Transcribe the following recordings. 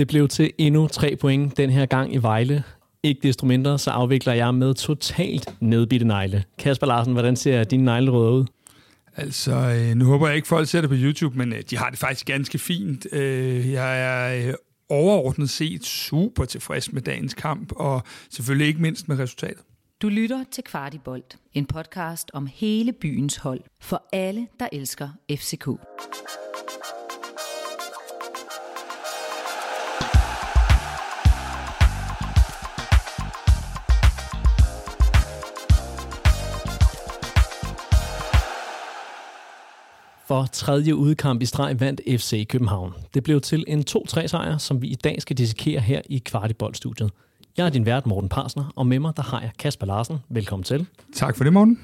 Det blev til endnu tre point den her gang i Vejle. Ikke desto mindre, så afvikler jeg med totalt nedbitte negle. Kasper Larsen, hvordan ser dine neglerødder ud? Altså, øh, nu håber jeg ikke, folk ser det på YouTube, men øh, de har det faktisk ganske fint. Øh, jeg er overordnet set super tilfreds med dagens kamp, og selvfølgelig ikke mindst med resultatet. Du lytter til Kvartibolt, en podcast om hele byens hold, for alle, der elsker FCK. For tredje udkamp i streg vandt FC København. Det blev til en 2-3 sejr, som vi i dag skal dissekere her i Kvartiboldstudiet. Jeg er din vært, Morten Parsner, og med mig der har jeg Kasper Larsen. Velkommen til. Tak for det, Morten.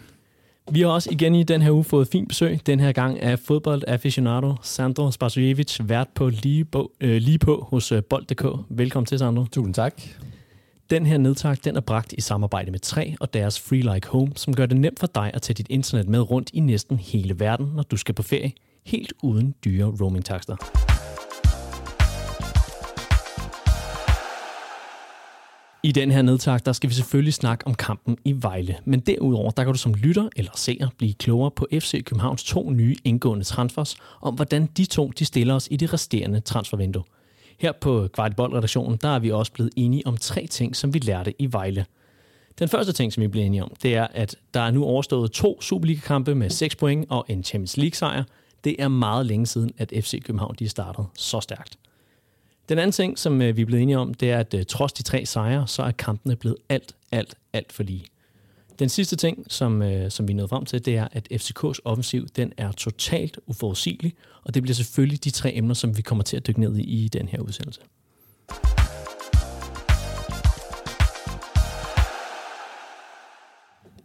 Vi har også igen i den her uge fået fint besøg, den her gang af fodboldaficionado Sandro Spasojevic, vært på lige, på, øh, lige på hos øh, Bold.dk. Velkommen til, Sandro. Tusind tak. Den her nedtag den er bragt i samarbejde med 3 og deres Free Like Home, som gør det nemt for dig at tage dit internet med rundt i næsten hele verden, når du skal på ferie, helt uden dyre roaming-takster. I den her nedtag, der skal vi selvfølgelig snakke om kampen i Vejle. Men derudover, der kan du som lytter eller seer blive klogere på FC Københavns to nye indgående transfers, om hvordan de to de stiller os i det resterende transfervindue. Her på Kvartibold-redaktionen, der er vi også blevet enige om tre ting, som vi lærte i Vejle. Den første ting, som vi blev enige om, det er, at der er nu overstået to Superliga-kampe med 6 point og en Champions League-sejr. Det er meget længe siden, at FC København de startede så stærkt. Den anden ting, som øh, vi er blevet enige om, det er, at øh, trods de tre sejre, så er kampene blevet alt, alt, alt for lige. Den sidste ting, som, øh, som vi nåede frem til, det er, at FCK's offensiv den er totalt uforudsigelig, og det bliver selvfølgelig de tre emner, som vi kommer til at dykke ned i i den her udsendelse.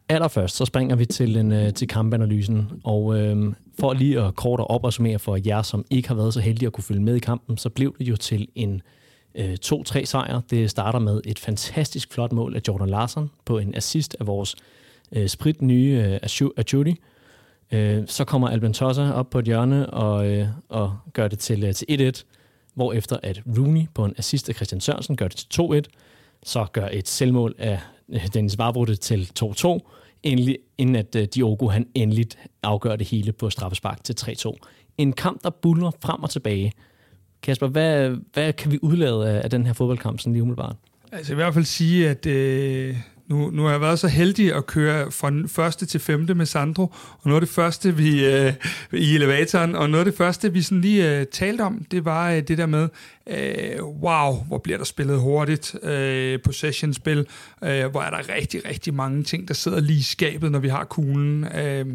Allerførst så springer vi til, en, øh, til kampanalysen, og øh, for lige at kort og opsummere for jer, som ikke har været så heldige at kunne følge med i kampen, så blev det jo til en øh, 2-3 sejr. Det starter med et fantastisk flot mål af Jordan Larsen på en assist af vores øh, sprit nye øh, Achudi. Øh, så kommer Alban Tossa op på et hjørne og, øh, og gør det til, øh, til 1-1, hvorefter at Rooney på en assist af Christian Sørensen gør det til 2-1, så gør et selvmål af øh, Dennis Varbrutte til 2-2, endelig, inden at øh, Diogo han endelig afgør det hele på straffespark til 3-2. En kamp, der buller frem og tilbage. Kasper, hvad, hvad kan vi udlade af, af den her fodboldkamp sådan lige umiddelbart? Altså i hvert fald sige, at øh, nu, nu har jeg været så heldig at køre fra første til femte med Sandro, og noget af det første vi øh, i elevatoren, og noget af det første vi sådan lige øh, talte om, det var øh, det der med, øh, wow, hvor bliver der spillet hurtigt øh, possession-spil, øh, hvor er der rigtig, rigtig mange ting, der sidder lige i skabet, når vi har kuglen. Øh,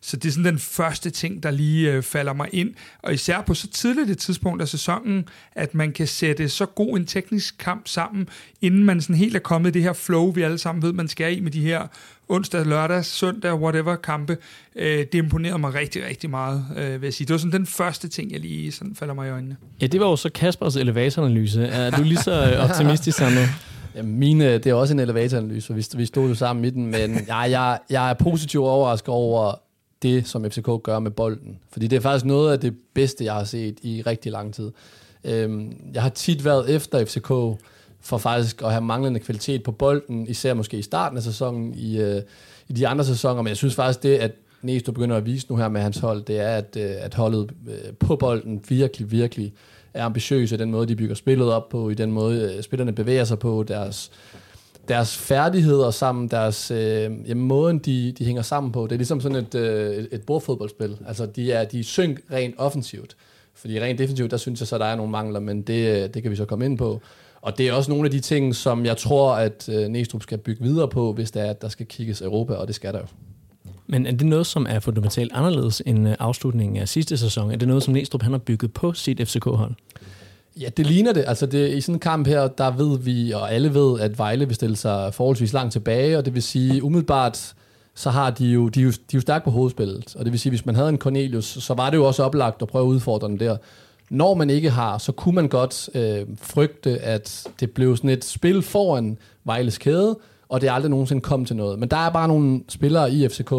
så det er sådan den første ting, der lige øh, falder mig ind, og især på så tidligt et tidspunkt af sæsonen, at man kan sætte så god en teknisk kamp sammen, inden man sådan helt er kommet i det her flow, vi alle sammen ved, man skal i med de her onsdag, lørdag, søndag, whatever kampe. Øh, det imponerede mig rigtig, rigtig meget, øh, vil jeg sige. Det var sådan den første ting, jeg lige sådan falder mig i øjnene. Ja, det var jo så Kaspers elevatoranalyse. Er du lige så øh, optimistisk, Sandro? Ja, mine, det er også en elevatoranalyse, for vi, vi stod jo sammen i den, men jeg, jeg, jeg er positivt overrasket over det, som FCK gør med bolden. Fordi det er faktisk noget af det bedste, jeg har set i rigtig lang tid. Øhm, jeg har tit været efter FCK, for faktisk at have manglende kvalitet på bolden, især måske i starten af sæsonen, i, øh, i de andre sæsoner. Men jeg synes faktisk, det, at Næsto begynder at vise nu her med hans hold, det er, at, øh, at holdet øh, på bolden virkelig, virkelig er ambitiøs i den måde, de bygger spillet op på, i den måde, øh, spillerne bevæger sig på, deres, deres færdigheder sammen, deres øh, ja, måden, de, de hænger sammen på. Det er ligesom sådan et, øh, et, bordfodboldspil. Altså, de er, de er synk rent offensivt. Fordi rent defensivt, der synes jeg så, der er nogle mangler, men det, øh, det kan vi så komme ind på. Og det er også nogle af de ting, som jeg tror, at øh, Næstrup skal bygge videre på, hvis der er, at der skal kigges Europa, og det skal der jo. Men er det noget, som er fundamentalt anderledes end øh, afslutningen af sidste sæson? Er det noget, som Næstrup han har bygget på sit FCK-hold? Ja, det ligner det. Altså det, i sådan en kamp her, der ved vi, og alle ved, at Vejle vil stille sig forholdsvis langt tilbage, og det vil sige, umiddelbart, så har de jo, de er jo, de er jo stærke på hovedspillet. Og det vil sige, hvis man havde en Cornelius, så var det jo også oplagt at prøve at udfordre den der når man ikke har, så kunne man godt øh, frygte, at det blev sådan et spil foran Vejles kæde, og det er aldrig nogensinde kom til noget. Men der er bare nogle spillere i FCK,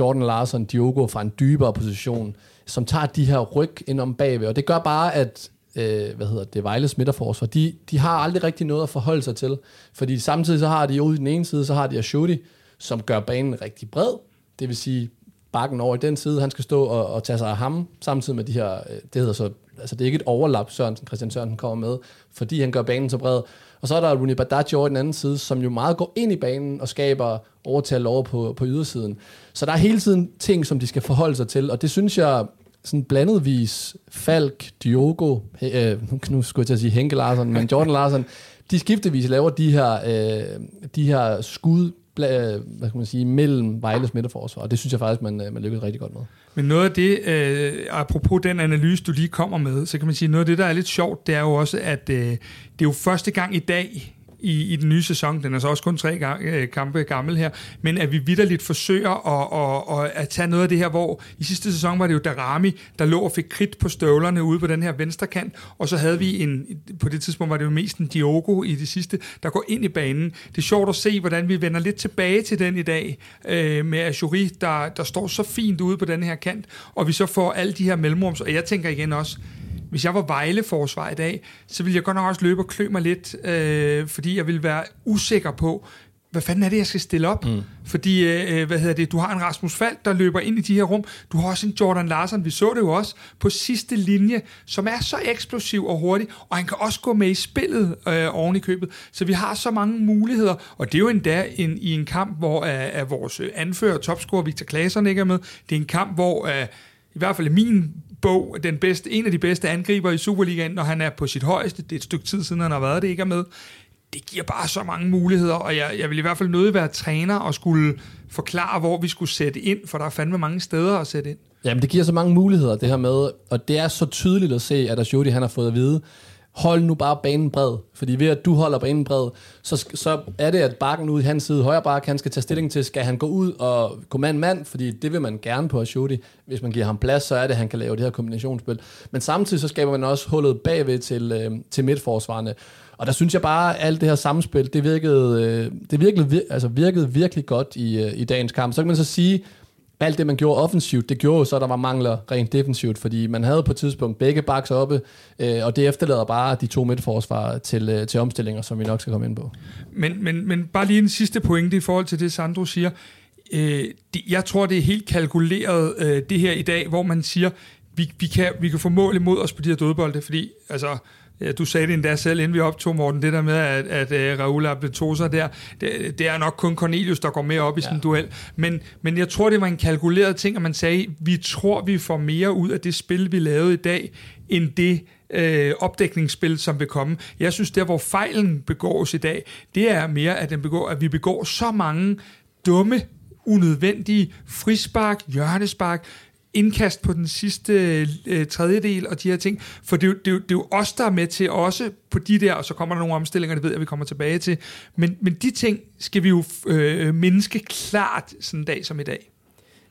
Jordan Larsen, Diogo fra en dybere position, som tager de her ryg ind om bagved, og det gør bare, at øh, hvad hedder det, Vejles midterforsvar, de, de har aldrig rigtig noget at forholde sig til. Fordi samtidig så har de ude i den ene side, så har de Ashuti, som gør banen rigtig bred. Det vil sige, bakken over i den side, han skal stå og, og tage sig af ham, samtidig med de her, øh, det hedder så, altså det er ikke et overlap, Sørensen, Christian Sørensen kommer med, fordi han gør banen så bred. Og så er der Rooney Badaji over den anden side, som jo meget går ind i banen og skaber overtal over på, på ydersiden. Så der er hele tiden ting, som de skal forholde sig til, og det synes jeg, sådan blandetvis, Falk, Diogo, øh, nu skulle jeg til at sige Henke Larsen, men Jordan Larsen, de skiftevis laver de her, øh, de her skud, hvad kan man sige, mellem Vejles midterforsvar, og det synes jeg faktisk, man, øh, man lykkedes rigtig godt med. Men noget af det, øh, apropos den analyse, du lige kommer med, så kan man sige, noget af det, der er lidt sjovt, det er jo også, at øh, det er jo første gang i dag, i, i den nye sæson. Den er så også kun tre gang, øh, kampe gammel her. Men at vi vidderligt forsøger at, at, at, at tage noget af det her, hvor i sidste sæson var det jo Darami, der lå og fik kridt på støvlerne ude på den her venstre kant, og så havde vi en, på det tidspunkt var det jo mest en Diogo i det sidste, der går ind i banen. Det er sjovt at se, hvordan vi vender lidt tilbage til den i dag, øh, med Ajuri, der, der står så fint ude på den her kant, og vi så får alle de her mellemrums, og jeg tænker igen også, hvis jeg var Vejle-forsvar i dag, så ville jeg godt nok også løbe og klø mig lidt, øh, fordi jeg ville være usikker på, hvad fanden er det, jeg skal stille op? Mm. Fordi, øh, hvad hedder det, du har en Rasmus Fald, der løber ind i de her rum. Du har også en Jordan Larsen, vi så det jo også, på sidste linje, som er så eksplosiv og hurtig, og han kan også gå med i spillet øh, oven i købet. Så vi har så mange muligheder, og det er jo endda en, i en kamp, hvor øh, øh, vores anfører, topscorer Victor Claesson ikke er med. Det er en kamp, hvor øh, i hvert fald min bog, den bedste, en af de bedste angriber i Superligaen, når han er på sit højeste. Det er et stykke tid siden, han har været det, ikke er med. Det giver bare så mange muligheder, og jeg, jeg vil i hvert fald nødig være træner og skulle forklare, hvor vi skulle sætte ind, for der er fandme mange steder at sætte ind. Jamen, det giver så mange muligheder, det her med, og det er så tydeligt at se, at Ashodi, han har fået at vide, hold nu bare banen bred. Fordi ved at du holder banen bred, så, så er det, at bakken ud i hans side, højre bakke, han skal tage stilling til, skal han gå ud og gå mand-mand, fordi det vil man gerne på Ashodi. Hvis man giver ham plads, så er det, at han kan lave det her kombinationsspil. Men samtidig så skaber man også hullet bagved til, øh, til midtforsvarerne. Og der synes jeg bare, at alt det her samspil, det virkede, øh, det virkede, altså virkede virkelig godt i, øh, i dagens kamp. Så kan man så sige, alt det, man gjorde offensivt, det gjorde så, at der var mangler rent defensivt, fordi man havde på et tidspunkt begge baks oppe, øh, og det efterlader bare de to midtforsvar til, øh, til omstillinger, som vi nok skal komme ind på. Men, men, men bare lige en sidste pointe i forhold til det, Sandro siger. Øh, det, jeg tror, det er helt kalkuleret, øh, det her i dag, hvor man siger, vi, vi, kan, vi kan få mål imod os på de her dødbolde, fordi altså, Ja, du sagde det endda selv, inden vi optog, Morten, det der med, at, at uh, Raul Abetosa der, det, det er nok kun Cornelius, der går mere op i sådan en duel. Men, men jeg tror, det var en kalkuleret ting, at man sagde, vi tror, vi får mere ud af det spil, vi lavede i dag, end det øh, opdækningsspil, som vil komme. Jeg synes, der hvor fejlen begås i dag, det er mere, at, den begår, at vi begår så mange dumme, unødvendige frispark, hjørnespark, indkast på den sidste øh, tredjedel og de her ting. For det, det, det, det er jo os, der er med til også på de der, og så kommer der nogle omstillinger, det ved jeg, vi kommer tilbage til. Men, men de ting skal vi jo øh, mindske klart sådan en dag som i dag.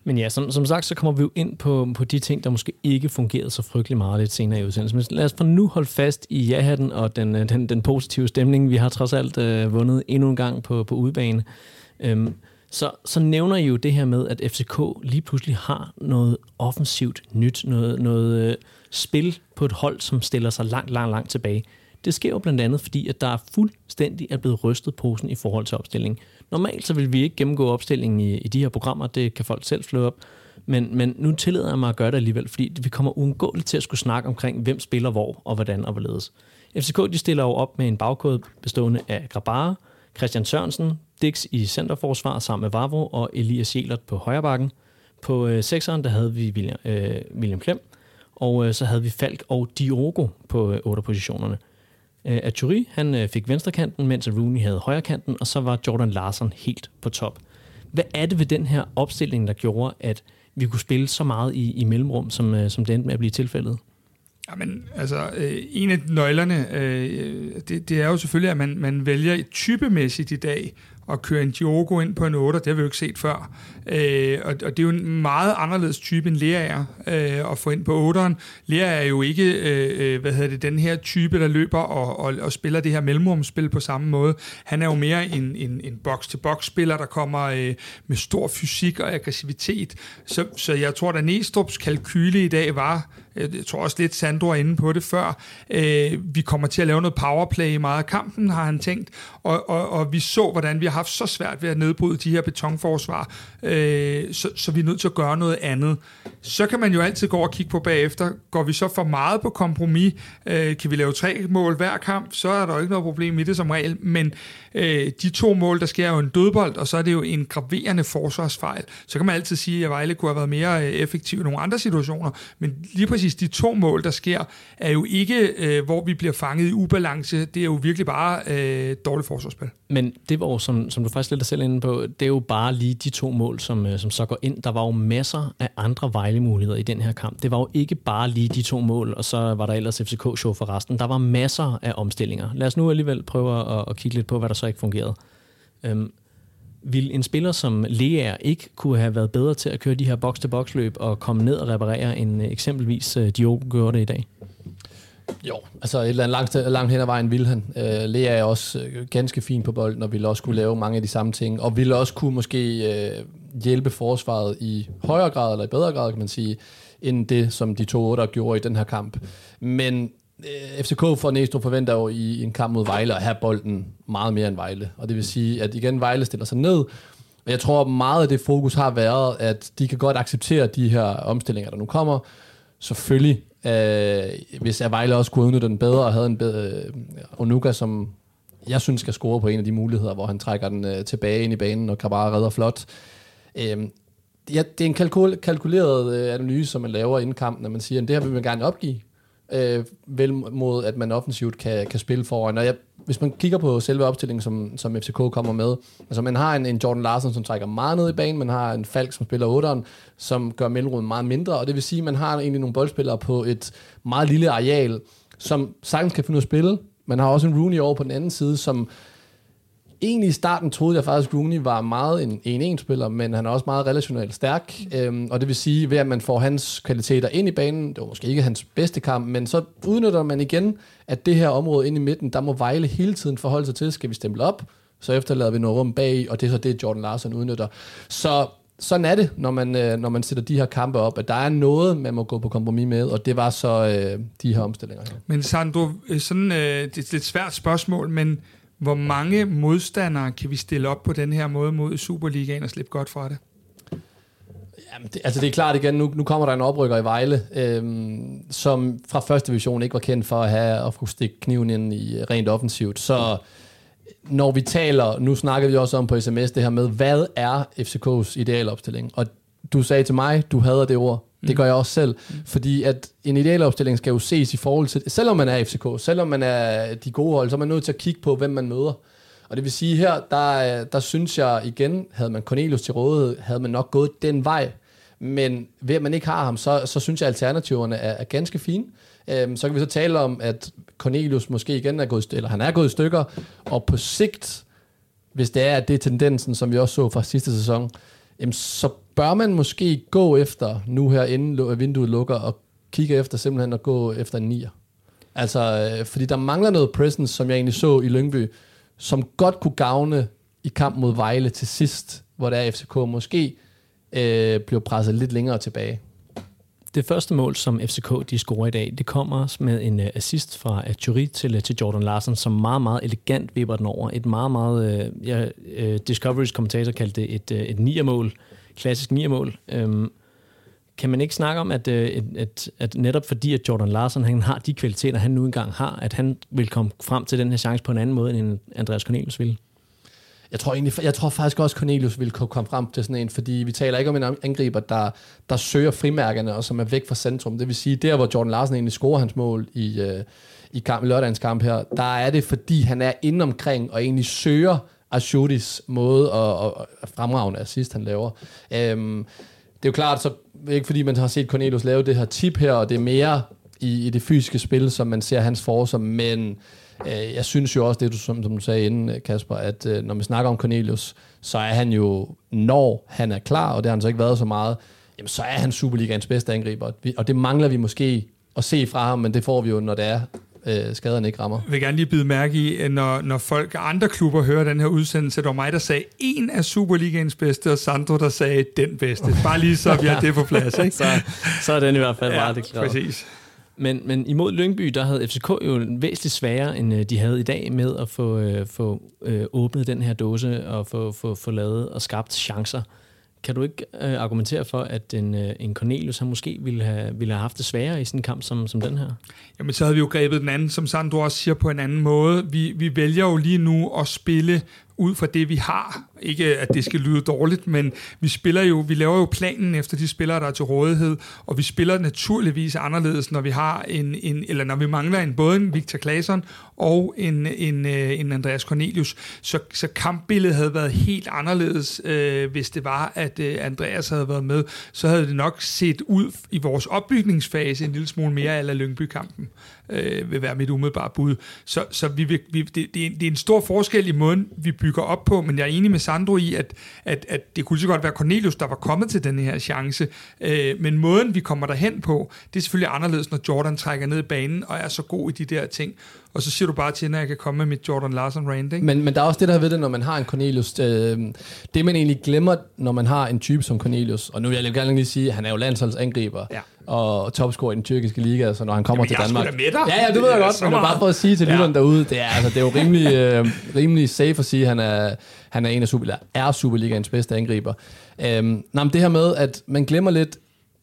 Men ja, som, som sagt, så kommer vi jo ind på, på de ting, der måske ikke fungerede så frygtelig meget lidt senere i udsendelsen. Men lad os for nu holde fast i ja-hatten og den, øh, den, den positive stemning. Vi har trods alt øh, vundet endnu en gang på, på udebane. Øhm, så, så nævner I jo det her med, at FCK lige pludselig har noget offensivt nyt, noget, noget øh, spil på et hold, som stiller sig langt, langt, langt tilbage. Det sker jo blandt andet, fordi at der er fuldstændig er blevet rystet posen i forhold til opstillingen. Normalt så vil vi ikke gennemgå opstillingen i, i de her programmer, det kan folk selv slå op, men, men nu tillader jeg mig at gøre det alligevel, fordi vi kommer uundgåeligt til at skulle snakke omkring, hvem spiller hvor og hvordan og hvorledes. FCK de stiller jo op med en bagkode bestående af Grabara, Christian Sørensen, Dix i centerforsvar sammen med Vavro og Elias Jelert på højre bakken. På øh, sekseren, der havde vi William, øh, William Klem, og øh, så havde vi Falk og Diogo på øh, otte positionerne. Øh, Aturi, han øh, fik venstrekanten, mens Rooney havde højrekanten, og så var Jordan Larsen helt på top. Hvad er det ved den her opstilling, der gjorde, at vi kunne spille så meget i, i mellemrum, som, øh, som det endte med at blive tilfældet? Jamen, altså, øh, en af nøglerne, øh, øh det, det er jo selvfølgelig, at man, man vælger typemæssigt i dag at køre en Diogo ind på en 8, det har vi jo ikke set før. Øh, og, og det er jo en meget anderledes type end Lerager øh, at få ind på 8'eren. Lerager er jo ikke, øh, øh, hvad hedder det, den her type, der løber og, og, og spiller det her mellemrumspil på samme måde. Han er jo mere en, en, en box-to-box-spiller, der kommer øh, med stor fysik og aggressivitet. Så, så jeg tror, at Næstrup's kalkyle i dag var, Øh, jeg tror også lidt, Sandro er inde på det før, øh, vi kommer til at lave noget powerplay i meget af kampen, har han tænkt, og, og, og vi så, hvordan vi har haft så svært ved at nedbryde de her betonforsvar, øh, så, så vi er nødt til at gøre noget andet. Så kan man jo altid gå og kigge på bagefter, går vi så for meget på kompromis, øh, kan vi lave tre mål hver kamp, så er der jo ikke noget problem i det som regel, men øh, de to mål, der sker jo en dødbold, og så er det jo en graverende forsvarsfejl. Så kan man altid sige, at Vejle kunne have været mere øh, effektiv i nogle andre situationer, men lige præcis de to mål, der sker, er jo ikke, øh, hvor vi bliver fanget i ubalance. Det er jo virkelig bare øh, dårligt forsvarsspil. Men det var jo, som, som du faktisk lidt selv inde på, det er jo bare lige de to mål, som, øh, som så går ind. Der var jo masser af andre Vejle-muligheder i den her kamp. Det var jo ikke bare lige de to mål, og så var der ellers FCK-show for resten. Der var masser af omstillinger. Lad os nu alligevel prøve at, at kigge lidt på, hvad der så ikke fungerede. Øhm, vil en spiller som Lea ikke kunne have været bedre til at køre de her box-to-box løb og komme ned og reparere, end øh, eksempelvis øh, Diogo gjorde det i dag? Jo, altså et eller andet langt, langt hen ad vejen vil han. Øh, Lea er også øh, ganske fin på bolden, og ville også kunne lave mange af de samme ting, og ville også kunne måske øh, hjælpe forsvaret i højere grad, eller i bedre grad, kan man sige, end det, som de to otter gjorde i den her kamp. Men Øh, FCK for Næstrup forventer jo i en kamp mod Vejle at have bolden meget mere end Vejle. Og det vil sige, at igen Vejle stiller sig ned, og jeg tror meget af det fokus har været, at de kan godt acceptere de her omstillinger, der nu kommer. Selvfølgelig Øh, hvis Vejle også kunne udnytte den bedre, og havde en bedre øh, Onuka, som jeg synes skal score på en af de muligheder, hvor han trækker den øh, tilbage ind i banen, og bare redder flot. Øh, ja, det er en kalkul- kalkuleret øh, analyse, som man laver inden kampen, når man siger, at det her vil man gerne opgive øh, vel mod, at man offensivt kan, kan spille foran. Og jeg, hvis man kigger på selve opstillingen, som, som FCK kommer med, altså man har en, en Jordan Larsen, som trækker meget ned i banen, man har en Falk, som spiller 8'eren, som gør mellemrummet meget mindre, og det vil sige, at man har egentlig nogle boldspillere på et meget lille areal, som sagtens kan finde ud af at spille. Man har også en Rooney over på den anden side, som egentlig i starten troede jeg faktisk, at Rooney var meget en 1-1-spiller, men han er også meget relationelt stærk. Øhm, og det vil sige, ved at man får hans kvaliteter ind i banen, det var måske ikke hans bedste kamp, men så udnytter man igen, at det her område inde i midten, der må Vejle hele tiden forholde sig til, skal vi stemple op, så efterlader vi noget rum bag, og det er så det, Jordan Larsen udnytter. Så sådan er det, når man, øh, når man sætter de her kampe op, at der er noget, man må gå på kompromis med, og det var så øh, de her omstillinger her. Men Sandro, øh, sådan, øh, det er et svært spørgsmål, men hvor mange modstandere kan vi stille op på den her måde mod Superligaen og slippe godt fra det? Jamen, det, altså det er klart igen, nu, nu kommer der en oprykker i Vejle, øhm, som fra første division ikke var kendt for at have at kunne stikke kniven ind i øh, rent offensivt. Så øh, når vi taler, nu snakker vi også om på sms det her med, hvad er FCK's idealopstilling? Og du sagde til mig, du hader det ord. Det gør jeg også selv. Fordi at en idealopstilling skal jo ses i forhold til, selvom man er FCK, selvom man er de gode hold, så er man nødt til at kigge på, hvem man møder. Og det vil sige her, der, der synes jeg igen, havde man Cornelius til rådighed, havde man nok gået den vej. Men ved at man ikke har ham, så, så synes jeg, at alternativerne er, er ganske fine. Øhm, så kan vi så tale om, at Cornelius måske igen er gået, eller han er gået i stykker, og på sigt, hvis det er, at det er tendensen, som vi også så fra sidste sæson, jamen, så bør man måske gå efter, nu her inden vinduet lukker, og kigge efter simpelthen at gå efter en nier. Altså, øh, fordi der mangler noget presence, som jeg egentlig så i Lyngby, som godt kunne gavne i kamp mod Vejle til sidst, hvor der FCK måske øh, bliver presset lidt længere tilbage. Det første mål, som FCK de scorer i dag, det kommer med en øh, assist fra øh, Thury til, øh, til Jordan Larsen, som meget, meget elegant vipper den over. Et meget, meget... Ja, Discovery's kommentator kaldte det et, et niermål, klassisk niermål. Øhm, kan man ikke snakke om, at, at, at, at netop fordi, at Jordan Larsen han har de kvaliteter, han nu engang har, at han vil komme frem til den her chance på en anden måde, end Andreas Cornelius ville? Jeg tror, egentlig, jeg tror faktisk også, Cornelius vil kunne komme frem til sådan en, fordi vi taler ikke om en angriber, der, der søger frimærkerne, og som er væk fra centrum. Det vil sige, der hvor Jordan Larsen egentlig scorer hans mål i, øh, i kamp, lørdagens kamp her, der er det, fordi han er inde omkring og egentlig søger Ashutis måde at, at, fremragende assist, han laver. Øhm, det er jo klart, så ikke fordi man har set Cornelius lave det her tip her, og det er mere i, i det fysiske spil, som man ser hans forser, men jeg synes jo også, det du, som, som du sagde inden, Kasper, at øh, når man snakker om Cornelius, så er han jo, når han er klar, og det har han så ikke været så meget, jamen så er han Superligaens bedste angriber, og det mangler vi måske at se fra ham, men det får vi jo, når det er, øh, skaderne ikke rammer. Jeg vil gerne lige bide mærke i, når, når folk af andre klubber hører den her udsendelse, det var mig, der sagde en af Superligaens bedste, og Sandro, der sagde den bedste. Bare lige så vi har det på plads, ikke? så, så er den i hvert fald ja, meget det klart. præcis. Men, men imod Lyngby, der havde FCK jo væsentligt sværere, end øh, de havde i dag med at få, øh, få øh, åbnet den her dåse og få, få, få lavet og skabt chancer. Kan du ikke øh, argumentere for, at en, øh, en Cornelius han måske ville have, ville have haft det sværere i sådan en kamp som, som den her? Jamen, så havde vi jo grebet den anden, som Sandro også siger, på en anden måde. Vi, vi vælger jo lige nu at spille ud fra det, vi har. Ikke at det skal lyde dårligt, men vi spiller jo, vi laver jo planen efter de spillere, der er til rådighed, og vi spiller naturligvis anderledes, når vi har en, en eller når vi mangler en, både en Victor Claesson og en, en, øh, en Andreas Cornelius. Så, så kampbilledet havde været helt anderledes, øh, hvis det var, at øh, Andreas havde været med. Så havde det nok set ud i vores opbygningsfase en lille smule mere af Lyngby-kampen øh, vil være mit umiddelbare bud. Så, så vi, vi, det, det, er, det er en stor forskel i måden, vi bygger op på, men jeg er enig med Sandro i, at, at, at det kunne så godt være Cornelius, der var kommet til den her chance, øh, men måden, vi kommer derhen på, det er selvfølgelig anderledes, når Jordan trækker ned i banen og er så god i de der ting. Og så siger du bare til, at jeg kan komme med mit Jordan Larson rant, ikke? Men, men der er også det der ved det, når man har en Cornelius. Øh, det man egentlig glemmer, når man har en type som Cornelius, og nu vil jeg gerne lige sige, at han er jo landsholdsangriber. Ja og topscorer i den tyrkiske liga, så når han kommer Jamen, til Danmark... Med dig. Ja, ja, det ved jeg godt, men det er bare for at sige til lytteren ja. derude, det er, altså, det er jo rimelig, øh, rimelig safe at sige, at han er, han er en af Superliga, er Superligaens bedste angriber. Øhm, nej, men det her med, at man glemmer lidt,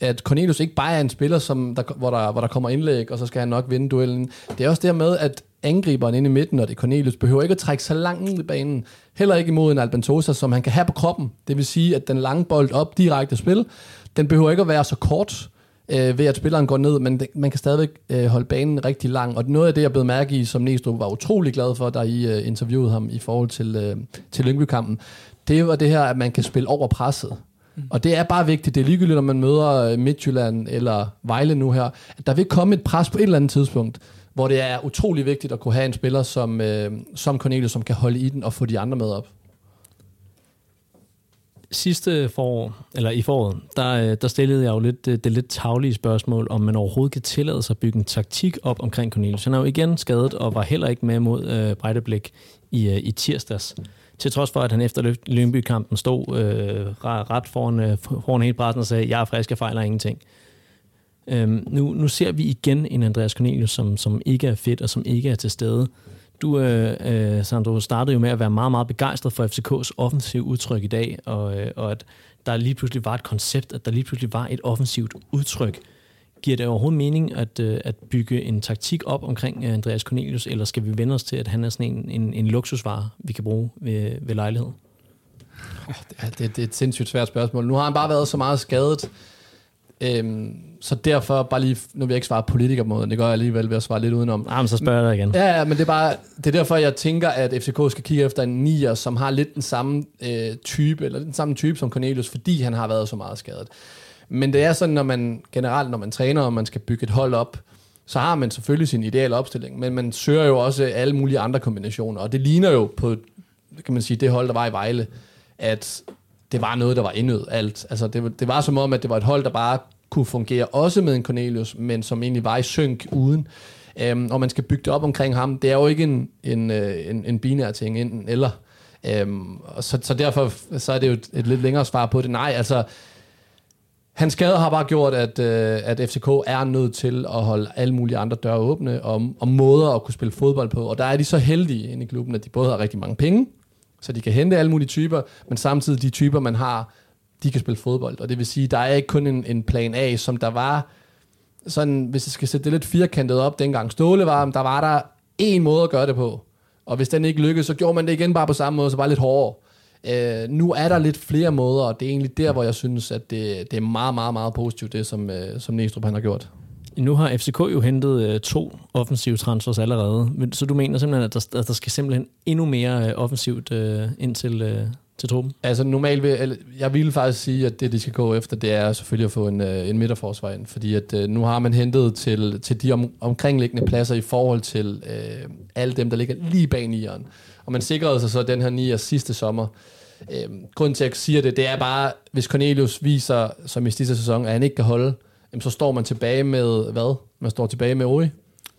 at Cornelius ikke bare er en spiller, som der, hvor, der, hvor der kommer indlæg, og så skal han nok vinde duellen. Det er også det med, at angriberen inde i midten, og det er Cornelius, behøver ikke at trække så langt ud i banen. Heller ikke imod en Albantosa, som han kan have på kroppen. Det vil sige, at den lange bold op direkte spil, den behøver ikke at være så kort, øh, ved at spilleren går ned, men det, man kan stadigvæk øh, holde banen rigtig lang. Og noget af det, jeg blev mærke i, som Næstrup var utrolig glad for, da I øh, interviewede ham i forhold til, øh, til Lyngby-kampen, det var det her, at man kan spille over presset. Mm. Og det er bare vigtigt. Det er ligegyldigt, når man møder øh, Midtjylland eller Vejle nu her. At der vil komme et pres på et eller andet tidspunkt, hvor det er utrolig vigtigt at kunne have en spiller som, øh, som Cornelius, som kan holde i den og få de andre med op sidste forår, eller i foråret, der, øh, der stillede jeg jo lidt det, det lidt taglige spørgsmål, om man overhovedet kan tillade sig at bygge en taktik op omkring Cornelius. Han er jo igen skadet og var heller ikke med mod øh, Brejdeblik i, øh, i tirsdags. Til trods for, at han efter Lyngby-kampen stod øh, ret foran, øh, foran hele pressen og sagde, jeg er frisk, jeg fejler ingenting. Øhm, nu, nu ser vi igen en Andreas Cornelius, som, som ikke er fedt og som ikke er til stede. Du, øh, øh, Sandro, startede jo med at være meget, meget begejstret for FCK's offensive udtryk i dag, og, øh, og at der lige pludselig var et koncept, at der lige pludselig var et offensivt udtryk. Giver det overhovedet mening at, øh, at bygge en taktik op omkring øh, Andreas Cornelius, eller skal vi vende os til, at han er sådan en, en, en luksusvare, vi kan bruge ved, ved lejlighed? Det, det, det er et sindssygt svært spørgsmål. Nu har han bare været så meget skadet, Øhm, så derfor, bare lige, nu vil jeg ikke svare politikermåden, det gør jeg alligevel ved at svare lidt udenom. Ah, men så spørger jeg dig igen. Ja, ja, men det er bare, det er derfor, jeg tænker, at FCK skal kigge efter en nier, som har lidt den samme øh, type, eller den samme type som Cornelius, fordi han har været så meget skadet. Men det er sådan, når man generelt, når man træner, og man skal bygge et hold op, så har man selvfølgelig sin ideelle opstilling, men man søger jo også alle mulige andre kombinationer, og det ligner jo på, kan man sige, det hold, der var i Vejle, at det var noget, der var indød alt. Altså, det, det var som om, at det var et hold, der bare kunne fungere også med en Cornelius, men som egentlig var i synk uden. Um, og man skal bygge det op omkring ham. Det er jo ikke en, en, øh, en, en binær ting, enten eller. Um, og så, så derfor så er det jo et, et lidt længere svar på det. Nej, altså, hans skade har bare gjort, at, øh, at FCK er nødt til at holde alle mulige andre døre åbne, og, og måder at kunne spille fodbold på. Og der er de så heldige inde i klubben, at de både har rigtig mange penge, så de kan hente alle mulige typer, men samtidig de typer, man har, de kan spille fodbold. Og det vil sige, der er ikke kun en, en plan A, som der var, sådan, hvis jeg skal sætte det lidt firkantet op, dengang Ståle var, der var der en måde at gøre det på. Og hvis den ikke lykkedes, så gjorde man det igen bare på samme måde, så bare lidt hårdere. Øh, nu er der lidt flere måder, og det er egentlig der, hvor jeg synes, at det, det er meget, meget, meget positivt, det som, øh, som Næstrup han har gjort. Nu har FCK jo hentet øh, to offensive transfers allerede, så du mener simpelthen, at der, at der skal simpelthen endnu mere øh, offensivt øh, ind til, øh, til truppen? Altså normalt vil jeg ville faktisk sige, at det de skal gå efter, det er selvfølgelig at få en, øh, en midterforsvar ind, fordi at øh, nu har man hentet til, til de om, omkringliggende pladser i forhold til øh, alle dem, der ligger lige bag nieren. Og man sikrede sig så den her nier sidste sommer. Øh, grunden til, at jeg siger det, det er bare, hvis Cornelius viser, som i sidste sæson, at han ikke kan holde, så står man tilbage med hvad? Man står tilbage med Ori.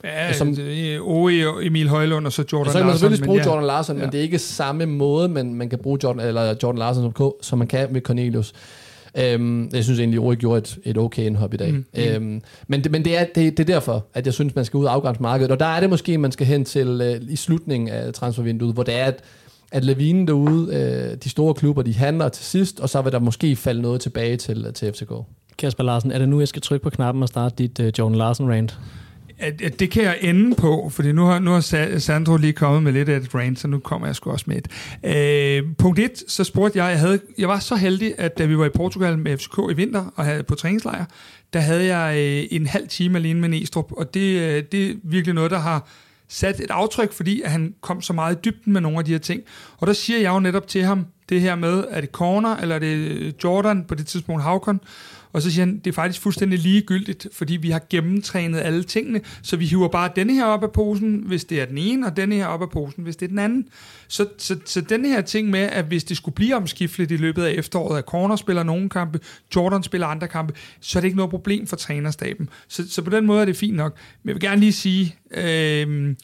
Ja, som, og Emil Højlund og så Jordan Larsen. Så kan man selvfølgelig bruge ja. Jordan Larsen, ja. men det er ikke samme måde, man, man kan bruge Jordan, eller Jordan Larsen som, som man kan med Cornelius. Øhm, jeg synes egentlig, at Uri gjorde et, et okay indhop i dag. Mm. Øhm, men det, men det, er, det, det er derfor, at jeg synes, man skal ud af afgangsmarkedet. Og der er det måske, man skal hen til uh, i slutningen af transfervinduet, hvor det er, at, at Levine derude, uh, de store klubber, de handler til sidst, og så vil der måske falde noget tilbage til, til FCK. Kasper Larsen, er det nu, jeg skal trykke på knappen og starte dit uh, Jordan Larsen-rant? at, at det kan jeg ende på, fordi nu har, nu har Sandro lige kommet med lidt af et rant, så nu kommer jeg sgu også med et. Øh, punkt 1, så spurgte jeg, jeg, havde, jeg var så heldig, at da vi var i Portugal med FCK i vinter og havde på træningslejr, der havde jeg øh, en halv time alene med Næstrup, og det, øh, det er virkelig noget, der har sat et aftryk, fordi han kom så meget i dybden med nogle af de her ting. Og der siger jeg jo netop til ham, det her med, er det Corner, eller er det Jordan, på det tidspunkt Havkon, og så siger han, det er faktisk fuldstændig ligegyldigt, fordi vi har gennemtrænet alle tingene, så vi hiver bare denne her op af posen, hvis det er den ene, og denne her op af posen, hvis det er den anden. Så, så, så den her ting med, at hvis det skulle blive omskifteligt i løbet af efteråret, at Corner spiller nogle kampe, Jordan spiller andre kampe, så er det ikke noget problem for trænerstaben. Så, så på den måde er det fint nok. Men jeg vil gerne lige sige, øh,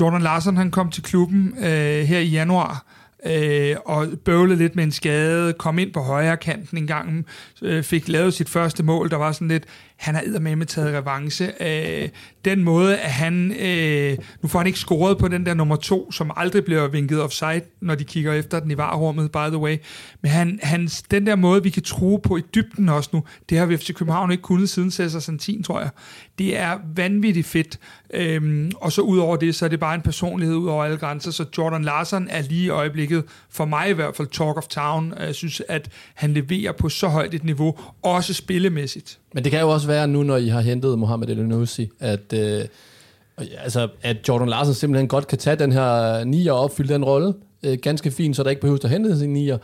Jordan Larsen han kom til klubben øh, her i januar, øh, og bøvlede lidt med en skade, kom ind på højre kanten en gang, øh, fik lavet sit første mål, der var sådan lidt, han har med taget revanche. Øh, den måde, at han, øh, nu får han ikke scoret på den der nummer to, som aldrig bliver vinket offside, når de kigger efter den i varerummet, by the way. Men han, hans, den der måde, vi kan true på i dybden også nu, det har vi FC København ikke kunnet siden Cæsar Santin, tror jeg. Det er vanvittigt fedt. Øhm, og så ud over det, så er det bare en personlighed ud over alle grænser, så Jordan Larsen er lige i øjeblikket, for mig i hvert fald, talk of town. Jeg synes, at han leverer på så højt et niveau, også spillemæssigt. Men det kan jo også være nu, når I har hentet Mohamed El at, øh, altså, at Jordan Larsen simpelthen godt kan tage den her nier og opfylde den rolle øh, ganske fint, så der ikke behøver at hente sin nier.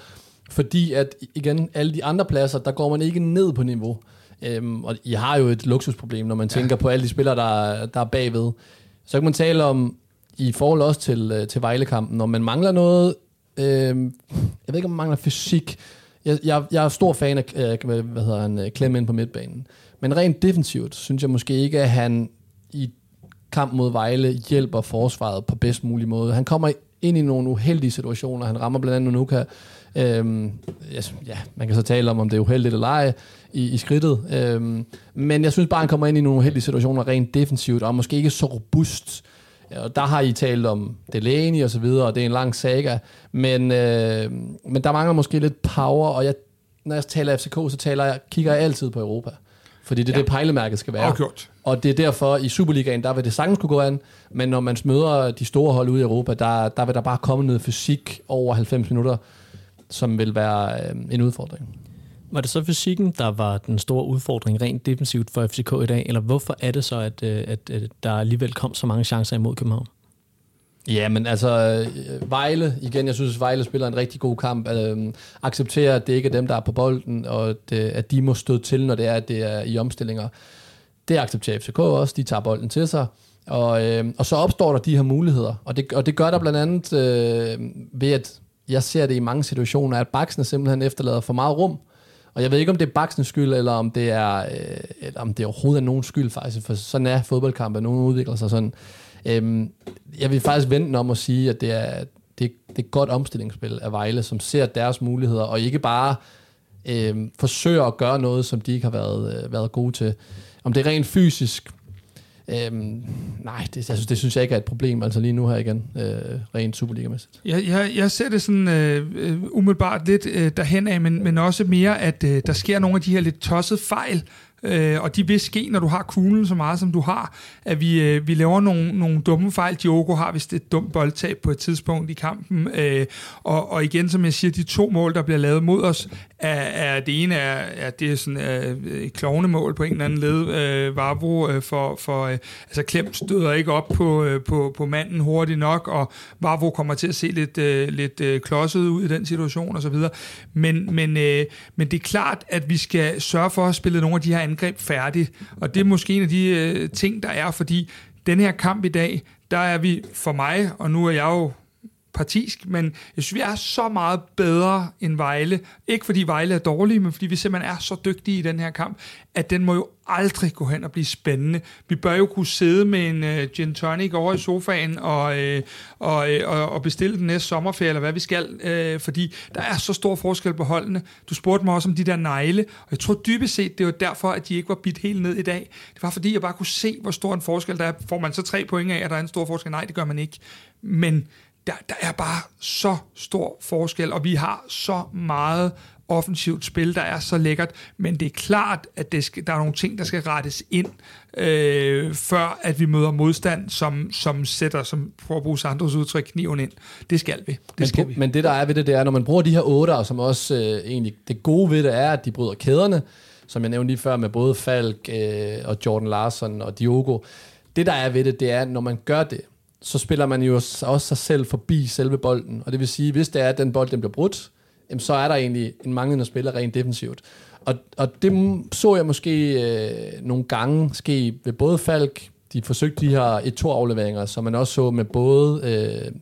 Fordi at, igen, alle de andre pladser, der går man ikke ned på niveau. Øhm, og I har jo et luksusproblem, når man ja. tænker på alle de spillere, der, der er bagved. Så kan man tale om, i forhold også til, øh, til Vejlekampen, når man mangler noget, øh, jeg ved ikke, om man mangler fysik, jeg, jeg, jeg er stor fan af hvad, hvad hedder han, Clement på midtbanen. Men rent defensivt, synes jeg måske ikke, at han i kamp mod Vejle hjælper forsvaret på bedst mulig måde. Han kommer ind i nogle uheldige situationer. Han rammer blandt andet Nuka. Øhm, ja, man kan så tale om, om det er uheldigt eller ej i, i skridtet. Øhm, men jeg synes bare, han kommer ind i nogle uheldige situationer rent defensivt, og måske ikke så robust og der har I talt om Delaney og så videre, og det er en lang saga. Men, øh, men der mangler måske lidt power, og jeg, når jeg taler FCK, så taler jeg, kigger jeg altid på Europa. Fordi det er ja. det, pejlemærket skal være. Afgjort. Og det er derfor, i Superligaen, der vil det sagtens kunne gå an, men når man møder de store hold ude i Europa, der, der vil der bare komme noget fysik over 90 minutter, som vil være øh, en udfordring. Var det så fysikken, der var den store udfordring rent defensivt for FCK i dag, eller hvorfor er det så, at, øh, at, at der alligevel kom så mange chancer imod København? Ja, men altså, øh, Vejle, igen, jeg synes, Vejle spiller en rigtig god kamp. Øh, accepterer, at det ikke er dem, der er på bolden, og det, at de må stå til, når det er, at det er i omstillinger. Det accepterer FCK også, de tager bolden til sig. Og, øh, og så opstår der de her muligheder, og det, og det gør der blandt andet øh, ved, at jeg ser det i mange situationer, at Baksene simpelthen efterlader for meget rum, og jeg ved ikke, om det er Baksens skyld, eller om det er, øh, eller om det overhovedet er nogen skyld faktisk, for sådan er fodboldkampe, nogen udvikler sig sådan. Øhm, jeg vil faktisk vente om at sige, at det er, det, det er et godt omstillingsspil af Vejle, som ser deres muligheder, og ikke bare øh, forsøger at gøre noget, som de ikke har været, øh, været gode til. Om det er rent fysisk, Øhm, nej, det, altså, det synes jeg ikke er et problem, altså lige nu her igen, øh, rent Superliga-mæssigt. Jeg, jeg, jeg ser det sådan øh, øh umiddelbart lidt øh, derhen af, men, men også mere, at øh, der sker nogle af de her lidt tossede fejl, Øh, og de vil ske, når du har kuglen så meget, som du har, at vi, øh, vi laver nogle, nogle dumme fejl. Diogo har vist et dumt boldtab på et tidspunkt i kampen. Øh, og, og igen, som jeg siger, de to mål, der bliver lavet mod os, er, er det ene er, er det er sådan er, et klovnemål på en eller anden led. Øh, Vavro øh, for, for øh, altså Klem støder ikke op på, øh, på, på manden hurtigt nok, og Vavro kommer til at se lidt, øh, lidt øh, klodset ud i den situation osv. Men, men, øh, men det er klart, at vi skal sørge for at spille nogle af de her angreb færdigt. Og det er måske en af de øh, ting, der er, fordi den her kamp i dag, der er vi for mig, og nu er jeg jo partisk, men jeg synes, vi er så meget bedre end Vejle. Ikke fordi Vejle er dårlige, men fordi vi simpelthen er så dygtige i den her kamp, at den må jo aldrig gå hen og blive spændende. Vi bør jo kunne sidde med en uh, gin tonic over i sofaen og, uh, og, uh, og bestille den næste sommerferie, eller hvad vi skal, uh, fordi der er så stor forskel på holdene. Du spurgte mig også om de der negle, og jeg tror dybest set, det var derfor, at de ikke var bidt helt ned i dag. Det var fordi, jeg bare kunne se, hvor stor en forskel der er. Får man så tre point af, at der er en stor forskel? Nej, det gør man ikke. Men der, der er bare så stor forskel, og vi har så meget offensivt spil, der er så lækkert, men det er klart, at det skal, der er nogle ting, der skal rettes ind, øh, før at vi møder modstand, som, som sætter, som for at bruge Sandros udtryk, kniven ind. Det skal vi. Det men, skal vi. men det der er ved det, det er, når man bruger de her otter, som også øh, egentlig, det gode ved det er, at de bryder kæderne, som jeg nævnte lige før med både Falk øh, og Jordan Larson og Diogo. Det der er ved det, det er, når man gør det, så spiller man jo også sig selv forbi selve bolden. Og det vil sige, hvis det er, at den bold den bliver brudt, jamen, så er der egentlig en manglende spiller rent defensivt. Og, og det så jeg måske øh, nogle gange ske ved både Falk, de forsøgte de her et to afleveringer, som man også så med både øh,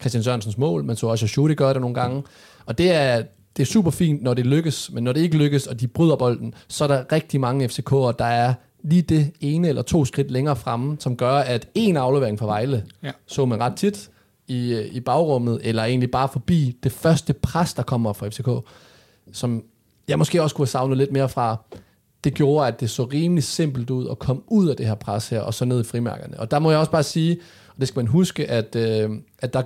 Christian Sørensens mål, man så også Schudi gøre det nogle gange. Og det er, det er super fint, når det lykkes, men når det ikke lykkes, og de bryder bolden, så er der rigtig mange FCK'er, der er lige det ene eller to skridt længere fremme, som gør, at en aflevering fra Vejle, ja. så man ret tit i, i bagrummet, eller egentlig bare forbi det første pres, der kommer fra FCK, som jeg måske også kunne have savnet lidt mere fra, det gjorde, at det så rimelig simpelt ud at komme ud af det her pres her, og så ned i frimærkerne. Og der må jeg også bare sige, og det skal man huske, at, øh, at der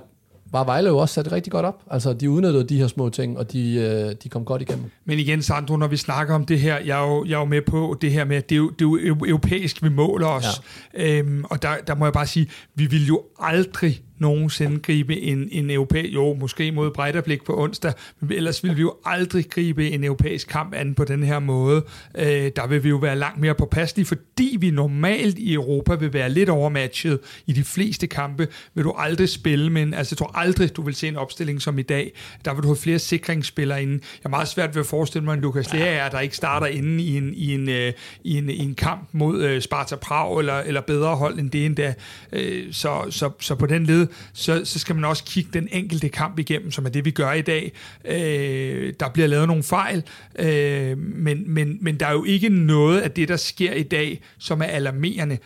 var Vejle jo også sat rigtig godt op. Altså, de udnyttede de her små ting, og de, øh, de kom godt igennem. Men igen, Sandro, når vi snakker om det her, jeg er jo, jeg er jo med på det her med, at det er jo, det er jo europæisk, vi måler os. Ja. Øhm, og der, der må jeg bare sige, vi vil jo aldrig nogensinde gribe en, en europæisk, jo måske mod Breitablik på onsdag, men ellers vil vi jo aldrig gribe en europæisk kamp an på den her måde. Øh, der vil vi jo være langt mere påpasselige, fordi vi normalt i Europa vil være lidt overmatchet i de fleste kampe, vil du aldrig spille, men altså jeg tror aldrig, du vil se en opstilling som i dag. Der vil du have flere sikringsspillere inden. Jeg er meget svært ved at forestille mig en Lukas Lea, der ikke starter inden i en, i en, øh, i en, i en kamp mod øh, Sparta Prag, eller, eller bedre hold end det endda. Øh, så, så, så på den led så, så skal man også kigge den enkelte kamp igennem, som er det, vi gør i dag. Øh, der bliver lavet nogle fejl, øh, men, men, men der er jo ikke noget af det, der sker i dag, som er alarmerende.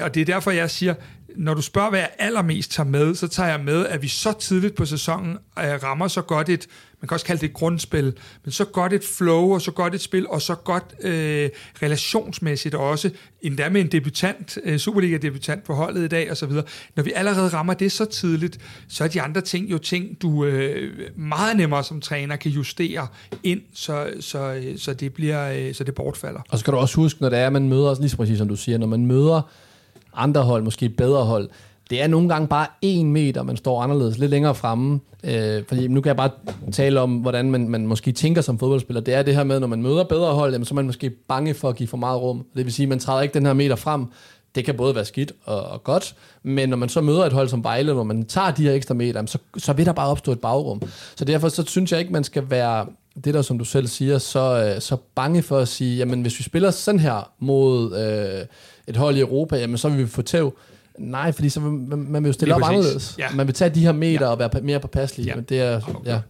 Og det er derfor, jeg siger, når du spørger, hvad jeg allermest tager med, så tager jeg med, at vi så tidligt på sæsonen øh, rammer så godt et, man kan også kalde det et grundspil, men så godt et flow, og så godt et spil, og så godt øh, relationsmæssigt også, endda med en debutant, øh, Superliga-debutant på holdet i dag, og så videre. Når vi allerede rammer det så tidligt, så er de andre ting jo ting, du øh, meget nemmere som træner kan justere ind, så, så, øh, så, det, bliver, øh, så det bortfalder. Og så skal du også huske, når det er, man møder, altså lige præcis som du siger, når man møder andre hold, måske bedre hold, det er nogle gange bare en meter, man står anderledes, lidt længere fremme. Øh, fordi nu kan jeg bare tale om, hvordan man, man måske tænker som fodboldspiller. Det er det her med, når man møder bedre hold, jamen, så er man måske bange for at give for meget rum. Det vil sige, at man træder ikke den her meter frem. Det kan både være skidt og, og godt, men når man så møder et hold som Vejle, hvor man tager de her ekstra meter, så, så vil der bare opstå et bagrum. Så derfor så synes jeg ikke, man skal være det der, som du selv siger, så, øh, så bange for at sige, jamen hvis vi spiller sådan her mod øh, et hold i Europa, jamen så vil vi få tæv. Nej, fordi så vil, man, man vil jo stille op anderledes. Ja. Man vil tage de her meter ja. og være mere påpasselig. Ja. Men det er, ja.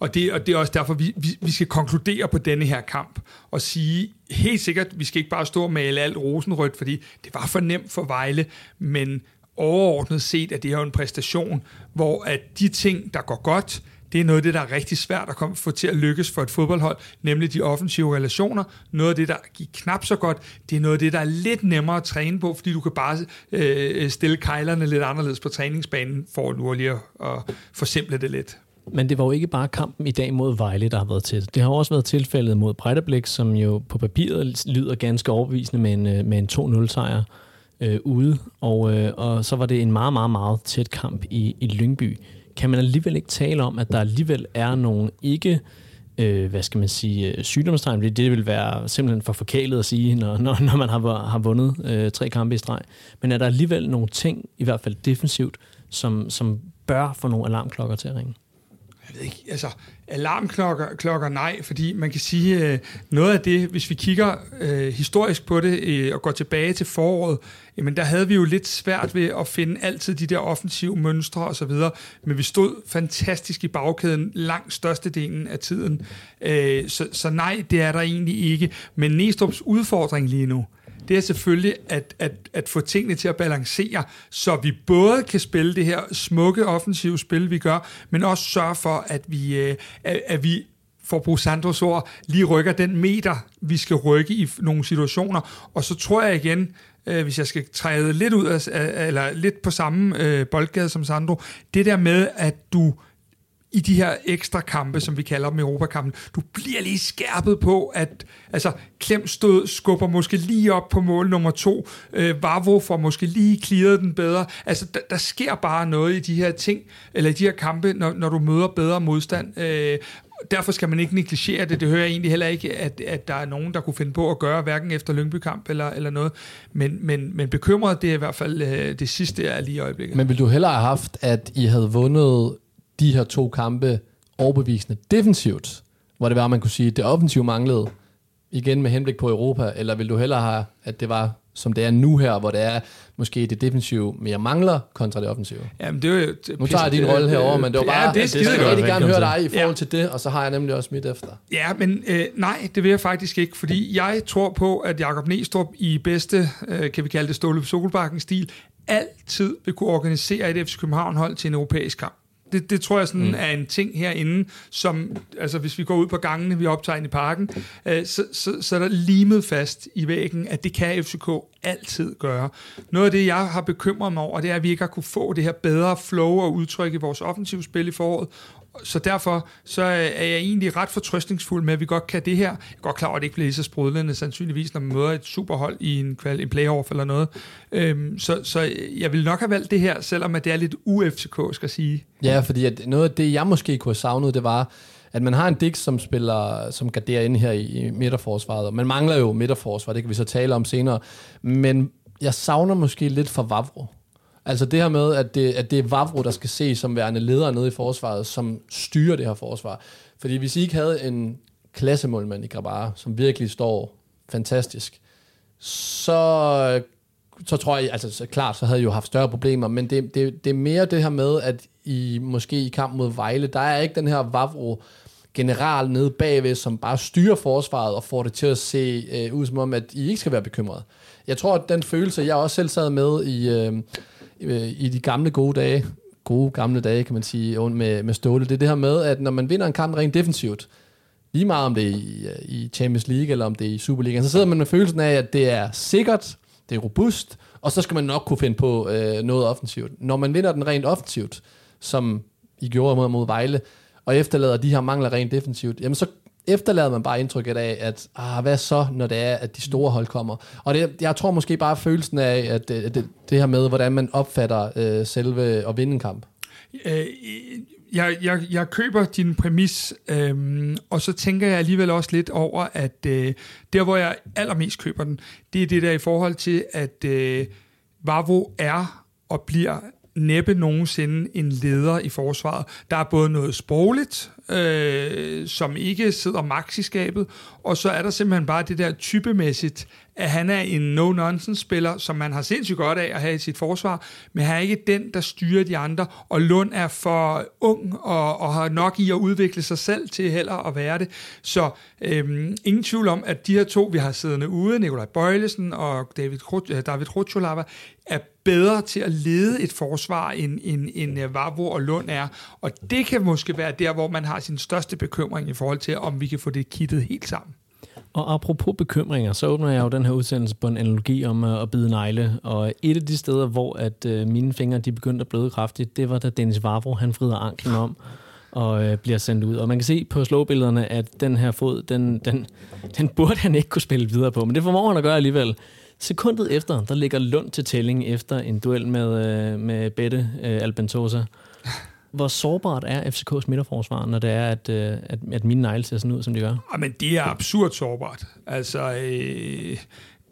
Og det, og det er også derfor, vi, vi, vi skal konkludere på denne her kamp og sige helt sikkert, vi skal ikke bare stå og male alt rosenrødt, fordi det var for nemt for Vejle, men overordnet set er det her en præstation, hvor at de ting, der går godt, det er noget af det, der er rigtig svært at komme, få til at lykkes for et fodboldhold, nemlig de offensive relationer. Noget af det, der gik knap så godt, det er noget af det, der er lidt nemmere at træne på, fordi du kan bare øh, stille kejlerne lidt anderledes på træningsbanen, for nu lige at, at forsimple det lidt. Men det var jo ikke bare kampen i dag mod Vejle, der har været til. Det har også været tilfældet mod Breitablik, som jo på papiret lyder ganske overbevisende med en, øh, med en 2-0-sejr øh, ude. Og, øh, og så var det en meget, meget, meget tæt kamp i, i Lyngby kan man alligevel ikke tale om, at der alligevel er nogle ikke øh, hvad skal man sige, øh, sygdomstegn, fordi det vil være simpelthen for forkælet at sige, når, når, når man har, har vundet øh, tre kampe i streg. Men er der alligevel nogle ting, i hvert fald defensivt, som, som bør få nogle alarmklokker til at ringe? jeg ved ikke, altså alarmklokker klokker, nej, fordi man kan sige, øh, noget af det, hvis vi kigger øh, historisk på det øh, og går tilbage til foråret, jamen der havde vi jo lidt svært ved at finde altid de der offensive mønstre og så videre, men vi stod fantastisk i bagkæden langt størstedelen af tiden. Øh, så, så nej, det er der egentlig ikke. Men Næstrup's udfordring lige nu, det er selvfølgelig at, at, at få tingene til at balancere, så vi både kan spille det her smukke offensive spil, vi gør, men også sørge for, at vi, øh, at, at vi for at bruge Sandros ord, lige rykker den meter, vi skal rykke i nogle situationer. Og så tror jeg igen, øh, hvis jeg skal træde lidt ud af, eller lidt på samme øh, boldgade som Sandro, det der med, at du i de her ekstra kampe, som vi kalder dem Europakampen, du bliver lige skærpet på, at altså, Klem stod, skubber måske lige op på mål nummer to, øh, Vavro får måske lige clearet den bedre. Altså, der, der sker bare noget i de her ting, eller i de her kampe, når, når du møder bedre modstand. Øh, derfor skal man ikke negligere det. Det hører jeg egentlig heller ikke, at, at der er nogen, der kunne finde på at gøre, hverken efter Lyngby-kamp eller, eller noget. Men, men, men bekymret, det er i hvert fald øh, det sidste, er lige i øjeblikket. Men ville du hellere have haft, at I havde vundet de her to kampe overbevisende defensivt, hvor det var, man kunne sige, at det offensive manglede, igen med henblik på Europa, eller vil du hellere have, at det var som det er nu her, hvor det er måske det defensive mere mangler kontra det offensive. Jamen, det er jo, nu tager jeg din rolle herover, men det var bare, ja, det, det skal jeg rigtig gerne høre dig i forhold ja. til det, og så har jeg nemlig også mit efter. Ja, men øh, nej, det vil jeg faktisk ikke, fordi jeg tror på, at Jakob Næstrup i bedste, øh, kan vi kalde det Ståle Solbakken-stil, altid vil kunne organisere et FC København-hold til en europæisk kamp. Det, det tror jeg sådan mm. er en ting herinde, som, altså hvis vi går ud på gangene, vi optager i parken, øh, så, så, så er der limet fast i væggen, at det kan FCK altid gøre. Noget af det, jeg har bekymret mig over, det er, at vi ikke har kunne få det her bedre flow og udtryk i vores offensive spil i foråret, så derfor så øh, er jeg egentlig ret fortrøstningsfuld med, at vi godt kan det her. Jeg er godt klar over, at det ikke bliver lige så sprudlende sandsynligvis, når man møder et superhold i en, en playoff eller noget. Øhm, så, så jeg vil nok have valgt det her, selvom at det er lidt ufck, skal jeg sige. Ja, fordi at noget af det, jeg måske kunne have savnet, det var, at man har en Dix, som spiller, som garderer ind her i, i midterforsvaret, og man mangler jo midterforsvar, det kan vi så tale om senere, men jeg savner måske lidt for Vavro. Altså det her med, at det, at det er Vavro, der skal se som værende leder nede i forsvaret, som styrer det her forsvar. Fordi hvis I ikke havde en klassemålmand i Grabara, som virkelig står fantastisk, så, så tror jeg, altså så klart, så havde I jo haft større problemer, men det, det, det er mere det her med, at I måske i kamp mod Vejle, der er ikke den her Vavro, general nede bagved, som bare styrer forsvaret og får det til at se øh, ud som om, at I ikke skal være bekymrede. Jeg tror, at den følelse, jeg også selv sad med i, øh, Øh, i de gamle gode dage, gode gamle dage, kan man sige, med, med Ståle, det er det her med, at når man vinder en kamp rent defensivt, lige meget om det er i, øh, i Champions League eller om det er i Superligaen, så sidder man med følelsen af, at det er sikkert, det er robust, og så skal man nok kunne finde på øh, noget offensivt. Når man vinder den rent offensivt, som I gjorde mod, mod Vejle, og efterlader de her mangler rent defensivt, jamen så efterlader man bare indtrykket af, at ah, hvad så, når det er, at de store hold kommer. Og det, jeg tror måske bare følelsen af, at det, det, det her med, hvordan man opfatter øh, selve at vinde en kamp. Øh, jeg, jeg, jeg køber din præmis, øh, og så tænker jeg alligevel også lidt over, at øh, der, hvor jeg allermest køber den, det er det der i forhold til, at øh, Vavo er og bliver næppe nogensinde en leder i forsvaret. Der er både noget sprogligt, øh, som ikke sidder maks i skabet, og så er der simpelthen bare det der typemæssigt, at han er en no-nonsense-spiller, som man har sindssygt godt af at have i sit forsvar, men han er ikke den, der styrer de andre, og Lund er for ung og, og har nok i at udvikle sig selv til heller at være det. Så øhm, ingen tvivl om, at de her to, vi har siddende ude, Nikolaj Bøjlesen og David, øh, David Rutscholava, er bedre til at lede et forsvar, end, end, end øh, Vavro og Lund er. Og det kan måske være der, hvor man har sin største bekymring i forhold til, om vi kan få det kittet helt sammen. Og apropos bekymringer, så åbner jeg jo den her udsendelse på en analogi om øh, at bide negle. Og et af de steder, hvor at øh, mine fingre de begyndte at bløde kraftigt, det var da Dennis Vavro, han frider anklen om og øh, bliver sendt ud. Og man kan se på slåbillederne, at den her fod, den, den, den burde han ikke kunne spille videre på. Men det formår han at gøre alligevel. Sekundet efter, der ligger Lund til tælling efter en duel med, med Bette uh, Albentosa. Hvor sårbart er FCK's midterforsvar, når det er, at, øh, at, at mine negle ser sådan ud, som de gør? Ah, Jamen, det er absurd sårbart. Altså, øh,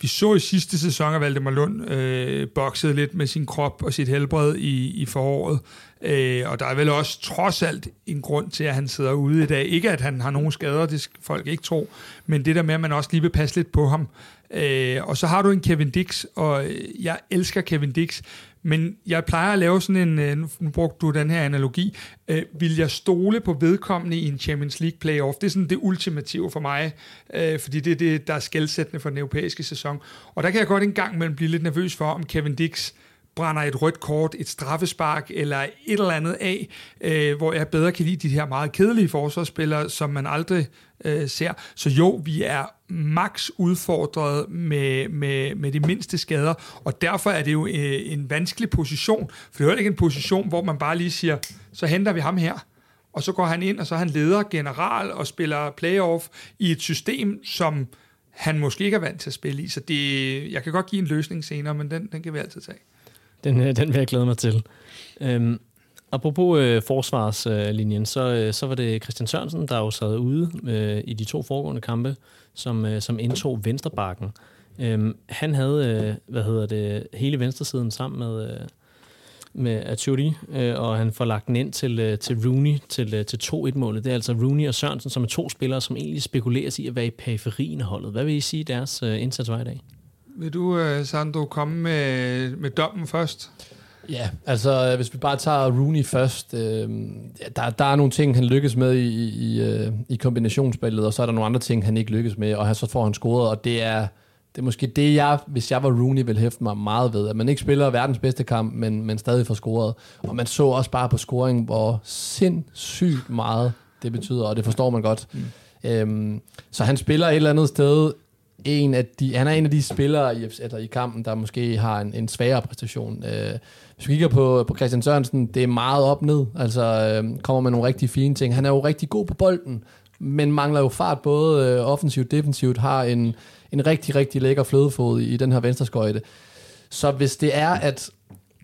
vi så i sidste sæson, at Valdemar Lund øh, boksede lidt med sin krop og sit helbred i, i foråret. Øh, og der er vel også trods alt en grund til, at han sidder ude i dag. Ikke at han har nogen skader, det skal folk ikke tro, men det der med, at man også lige vil passe lidt på ham. Øh, og så har du en Kevin Dix, og jeg elsker Kevin Dix, men jeg plejer at lave sådan en, øh, nu brugte du den her analogi, øh, vil jeg stole på vedkommende i en Champions League playoff? Det er sådan det ultimative for mig, øh, fordi det er det, der er skældsættende for den europæiske sæson. Og der kan jeg godt en gang imellem blive lidt nervøs for, om Kevin Dix brænder et rødt kort, et straffespark eller et eller andet af, øh, hvor jeg bedre kan lide de her meget kedelige forsvarsspillere, som man aldrig øh, ser. Så jo, vi er max udfordret med, med, med de mindste skader, og derfor er det jo øh, en vanskelig position, for det er jo ikke en position, hvor man bare lige siger, så henter vi ham her, og så går han ind, og så er han leder, general og spiller playoff i et system, som han måske ikke er vant til at spille i. Så det, jeg kan godt give en løsning senere, men den, den kan vi altid tage. Den, øh, den vil jeg glæde mig til. Øhm, apropos øh, forsvarslinjen, så, øh, så var det Christian Sørensen, der jo sad ude øh, i de to foregående kampe, som, øh, som indtog venstrebakken. Øh, han havde, øh, hvad hedder det, hele venstresiden sammen med, øh, med Achuri, øh, og han får lagt den ind til, øh, til Rooney til, øh, til 2-1-målet. Det er altså Rooney og Sørensen, som er to spillere, som egentlig spekuleres i at være i periferien af holdet. Hvad vil I sige, deres øh, indsats var i dag? Vil du, øh, Sandro, komme med, med dommen først? Ja, altså hvis vi bare tager Rooney først, øh, der, der er nogle ting, han lykkes med i, i, øh, i kombinationsspillet, og så er der nogle andre ting, han ikke lykkes med, og så får han scoret, og det er, det er måske det, jeg, hvis jeg var Rooney, vil hæfte mig meget ved, at man ikke spiller verdens bedste kamp, men, men stadig får scoret. Og man så også bare på scoring, hvor sindssygt meget det betyder, og det forstår man godt. Mm. Øhm, så han spiller et eller andet sted en af de, han er en af de spillere i, altså i kampen, der måske har en, en sværere præstation. Øh, hvis vi kigger på, på Christian Sørensen, det er meget op ned. Altså øh, kommer med nogle rigtig fine ting. Han er jo rigtig god på bolden, men mangler jo fart både øh, offensivt og defensivt. Har en, en rigtig, rigtig lækker flødefod i, i den her venstreskøjte. Så hvis det er, at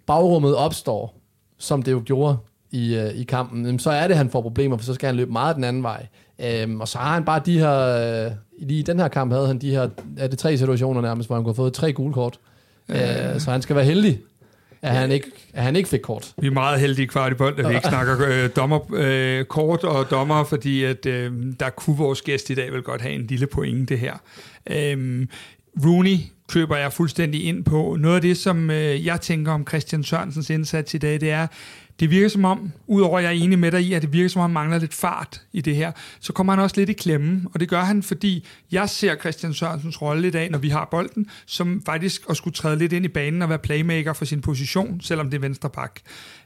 bagrummet opstår, som det jo gjorde i, øh, i kampen, så er det, at han får problemer, for så skal han løbe meget den anden vej. Øhm, og så har han bare de her, øh, lige i den her kamp havde han de her, er det tre situationer nærmest, hvor han kunne have fået tre gule kort. Øh, så han skal være heldig, at han ikke, at han ikke fik kort. Vi er meget heldige i bold, at vi ikke snakker øh, dommer, øh, kort og dommer, fordi at, øh, der kunne vores gæst i dag vel godt have en lille pointe her. Øh, Rooney køber jeg fuldstændig ind på. Noget af det, som øh, jeg tænker om Christian Sørensens indsats i dag, det er, det virker som om, udover at jeg er enig med dig i, at det virker som om, han mangler lidt fart i det her, så kommer han også lidt i klemme, og det gør han, fordi jeg ser Christian Sørensens rolle i dag, når vi har bolden, som faktisk at skulle træde lidt ind i banen og være playmaker for sin position, selvom det er venstre bak.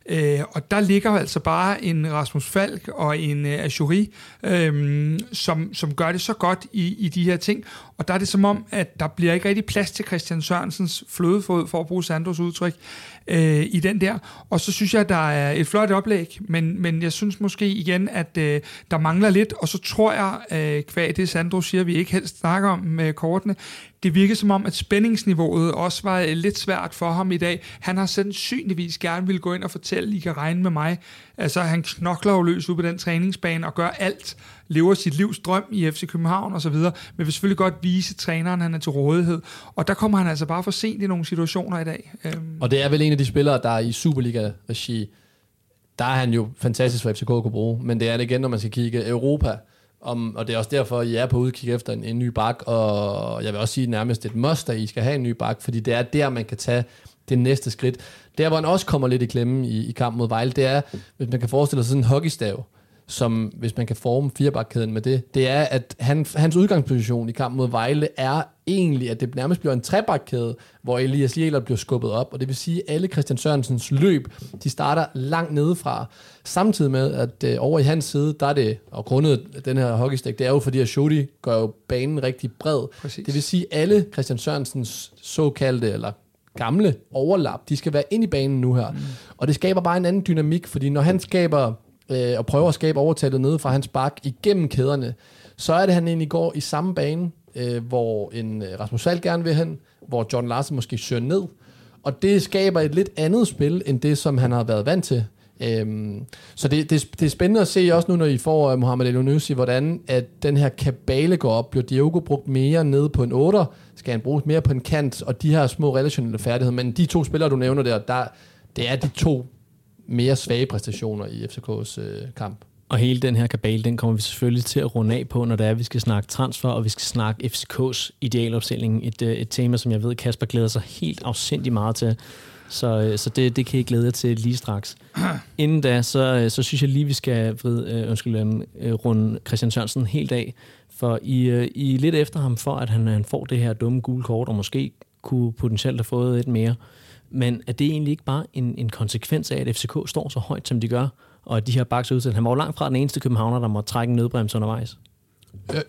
Øh, og der ligger altså bare en Rasmus Falk og en øh, Ashuri, øh, som, som gør det så godt i, i de her ting. Og der er det som om, at der bliver ikke rigtig plads til Christian Sørensens flødefod, for at bruge Sandros udtryk, øh, i den der. Og så synes jeg, at der er et flot oplæg, men, men jeg synes måske igen, at øh, der mangler lidt, og så tror jeg, øh, kvæg det Sandro siger, vi ikke helst snakker om med kortene, det virker som om, at spændingsniveauet også var øh, lidt svært for ham i dag. Han har sandsynligvis gerne vil gå ind og fortælle, I kan regne med mig. Altså, han knokler jo løs ud på den træningsbane og gør alt, lever sit livs drøm i FC København og så videre, men vil selvfølgelig godt vise træneren, han er til rådighed. Og der kommer han altså bare for sent i nogle situationer i dag. Øhm. Og det er vel en af de spillere, der er i Superliga-regi, der er han jo fantastisk for FCK at kunne bruge, men det er det igen, når man skal kigge Europa, om, og det er også derfor, I er på udkig efter en, en ny bak, og jeg vil også sige nærmest et must, at I skal have en ny bak, fordi det er der, man kan tage det næste skridt. Der, hvor han også kommer lidt i klemme i, i kampen mod Vejle, det er, hvis man kan forestille sig sådan en hockeystav, som hvis man kan forme firebakkæden med det, det er, at han, hans udgangsposition i kampen mod Vejle er egentlig, at det nærmest bliver en trebakkæde, hvor Elias Jæler bliver skubbet op, og det vil sige, at alle Christian Sørensens løb, de starter langt nedefra, samtidig med, at øh, over i hans side, der er det, og grundet den her hockeystik, det er jo fordi, at Shodi gør jo banen rigtig bred. Præcis. Det vil sige, at alle Christian Sørensens såkaldte, eller gamle overlap, de skal være ind i banen nu her. Mm. Og det skaber bare en anden dynamik, fordi når han skaber øh, og prøver at skabe overtaget nede fra hans bak igennem kæderne, så er det, han egentlig går i samme bane, øh, hvor en øh, Rasmus Falk gerne vil hen, hvor John Larsen måske søger ned, og det skaber et lidt andet spil, end det, som han har været vant til Øhm, så det, det, det er spændende at se også nu, når I får uh, Mohamed El hvordan at den her kabale går op. Bliver Diogo brugt mere nede på en 8'er? Skal han bruges mere på en kant? Og de her små relationelle færdigheder. Men de to spillere, du nævner der, der det er de to mere svage præstationer i FCK's øh, kamp. Og hele den her kabale, den kommer vi selvfølgelig til at runde af på, når det er, at vi skal snakke transfer, og vi skal snakke FCK's idealopstilling. Et, øh, et tema, som jeg ved, Kasper glæder sig helt afsindig meget til. Så, øh, så det, det kan jeg glæde jer til lige straks. Inden da, så, øh, så synes jeg lige, vi skal vride, øh, undskyld, øhm, øh, runde Christian Sørensen helt af. For I, øh, I er lidt efter ham for, at han, han får det her dumme gule kort, og måske kunne potentielt have fået et mere. Men er det egentlig ikke bare en, en konsekvens af, at FCK står så højt, som de gør, og at de her baks udsat? Han var jo langt fra den eneste københavner, der må trække en nødbremse undervejs.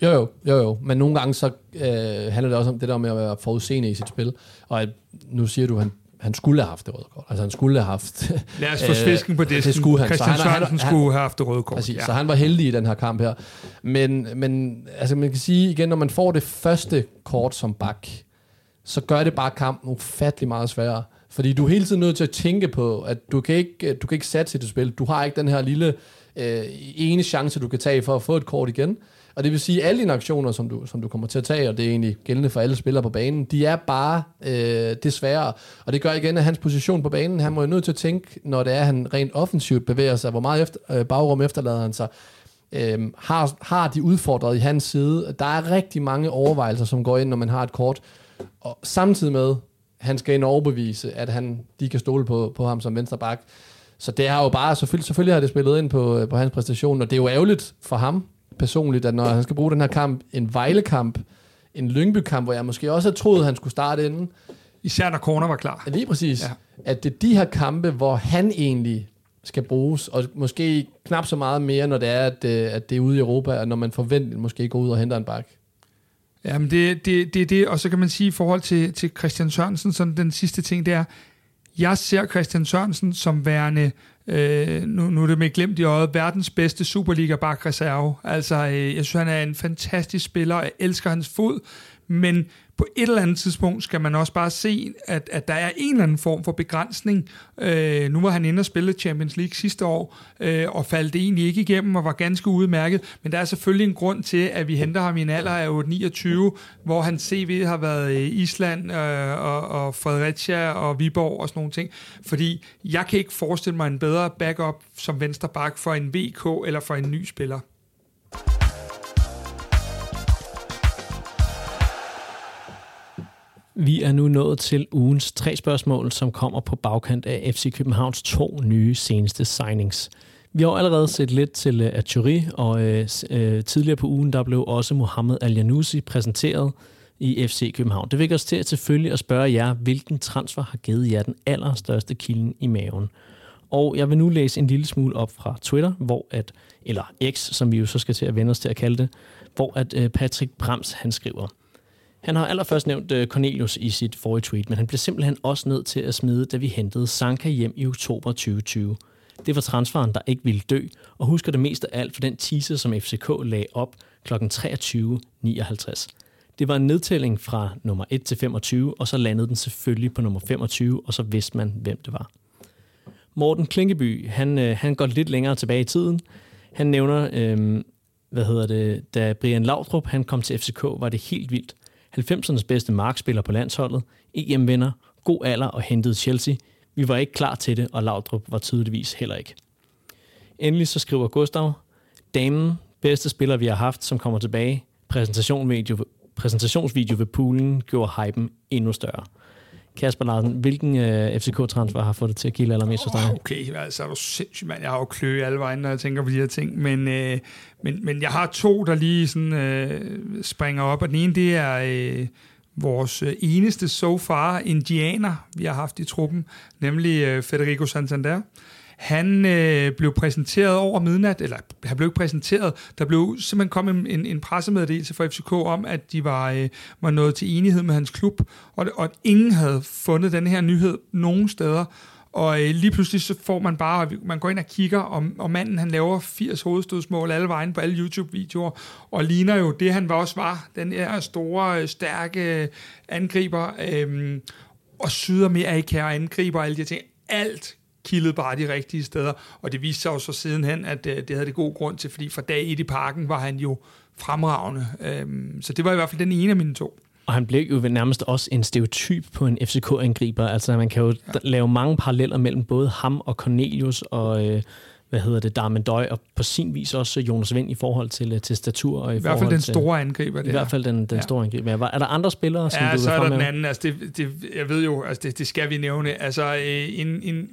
Jo, jo, jo, jo. Men nogle gange så øh, handler det også om det der med at være forudseende i sit spil. Og at, nu siger du, at han han skulle have haft det røde kort. Altså han skulle have haft... Lad os få svisken på det. Det skulle han. Christian så han, han, han, skulle have haft det røde kort. Præcis, ja. så han var heldig i den her kamp her. Men, men altså man kan sige igen, når man får det første kort som bak, så gør det bare kampen ufattelig meget sværere. Fordi du er hele tiden nødt til at tænke på, at du kan ikke, øh, du kan ikke satse i det spil. Du har ikke den her lille øh, ene chance, du kan tage for at få et kort igen. Og det vil sige, at alle dine aktioner, som du, som du kommer til at tage, og det er egentlig gældende for alle spillere på banen, de er bare øh, desværre. Og det gør igen, at hans position på banen, han må jo nødt til at tænke, når det er, at han rent offensivt bevæger sig, hvor meget efter, øh, bagrum efterlader han sig, øh, har, har de udfordret i hans side. Der er rigtig mange overvejelser, som går ind, når man har et kort. Og samtidig med, han skal ind og overbevise, at han, de kan stole på, på ham som venstre bak. Så det har jo bare, selvfølgelig, selvfølgelig har det spillet ind på, på hans præstation, og det er jo ærgerligt for ham, personligt, at når han skal bruge den her kamp, en Vejle-kamp, en Lyngby-kamp, hvor jeg måske også havde troet, at han skulle starte inden. Især når corner var klar. Lige præcis. Ja. At det er de her kampe, hvor han egentlig skal bruges, og måske knap så meget mere, når det er, at, øh, at det er ude i Europa, og når man forventer måske går ud og henter en bak. Jamen det, det, det det, og så kan man sige i forhold til, til Christian Sørensen, sådan den sidste ting, det er, jeg ser Christian Sørensen som værende øh, nu, nu er det med glemt i øjet, verdens bedste Superliga-bakreserve. Altså, øh, jeg synes, han er en fantastisk spiller, jeg elsker hans fod, men på et eller andet tidspunkt skal man også bare se, at, at der er en eller anden form for begrænsning. Øh, nu var han inde og spille Champions League sidste år, øh, og faldt egentlig ikke igennem og var ganske udmærket, men der er selvfølgelig en grund til, at vi henter ham i en alder af 29, hvor hans CV har været i Island øh, og, og Fredericia og Viborg og sådan nogle ting, fordi jeg kan ikke forestille mig en bedre backup som venstre bak for en VK eller for en ny spiller. Vi er nu nået til ugens tre spørgsmål, som kommer på bagkant af FC Københavns to nye seneste signings. Vi har allerede set lidt til øh, uh, Aturi, og øh, øh, tidligere på ugen der blev også Mohamed al præsenteret i FC København. Det vil os til at selvfølgelig at spørge jer, hvilken transfer har givet jer den allerstørste kilden i maven. Og jeg vil nu læse en lille smule op fra Twitter, hvor at, eller X, som vi jo så skal til at vende os til at kalde det, hvor at øh, Patrick Brams han skriver – han har allerførst nævnt øh, Cornelius i sit forrige tweet, men han blev simpelthen også nødt til at smide, da vi hentede Sanka hjem i oktober 2020. Det var transferen, der ikke ville dø, og husker det mest af alt for den teaser, som FCK lagde op kl. 23.59. Det var en nedtælling fra nummer 1 til 25, og så landede den selvfølgelig på nummer 25, og så vidste man, hvem det var. Morten Klinkeby, han, øh, han går lidt længere tilbage i tiden. Han nævner, øh, hvad hedder det, da Brian Laudrup han kom til FCK, var det helt vildt. 90'ernes bedste markspiller på landsholdet, EM-vinder, god alder og hentede Chelsea. Vi var ikke klar til det, og Laudrup var tydeligvis heller ikke. Endelig så skriver Gustav, damen, bedste spiller vi har haft, som kommer tilbage. Præsentationsvideo, præsentationsvideo ved poolen gjorde hypen endnu større. Kasper Larsen, hvilken øh, FCK-transfer har fået det til at kilde allermest hos dig? Okay, altså er du sindssygt, mand. Jeg har jo klø alle vejen, når jeg tænker på de her ting. Men, øh, men, men jeg har to, der lige sådan, øh, springer op. Og den ene, det er Øh, vores øh, eneste so far indianer, vi har haft i truppen, nemlig øh, Federico Santander. Han øh, blev præsenteret over midnat, eller han blev ikke præsenteret, der blev simpelthen kommet en, en pressemeddelelse fra FCK om, at de var, øh, var nået til enighed med hans klub, og, og at ingen havde fundet den her nyhed nogen steder. Og øh, lige pludselig så får man bare, man går ind og kigger, og, og manden han laver 80 hovedstødsmål alle vejen på alle YouTube-videoer, og ligner jo det, han var også var, den her store, øh, stærke øh, angriber, øh, og Sydamerika og angriber og alle de ting. Alt kildede bare de rigtige steder, og det viste sig jo så sidenhen, at øh, det havde det god grund til, fordi fra dag et i parken var han jo fremragende. Øhm, så det var i hvert fald den ene af mine to. Og han blev jo nærmest også en stereotyp på en FCK-angriber. Altså man kan jo ja. lave mange paralleller mellem både ham og Cornelius og... Øh, hvad hedder det, Darmen Døj, og på sin vis også Jonas Vind i forhold til, øh, til statur. Og i, I hvert fald den store angriber. Det I hvert fald den, den ja. store angriber. Er der andre spillere, som ja, du så er der den anden. Altså det, det, jeg ved jo, altså det, det skal vi nævne. Altså, øh, en, en,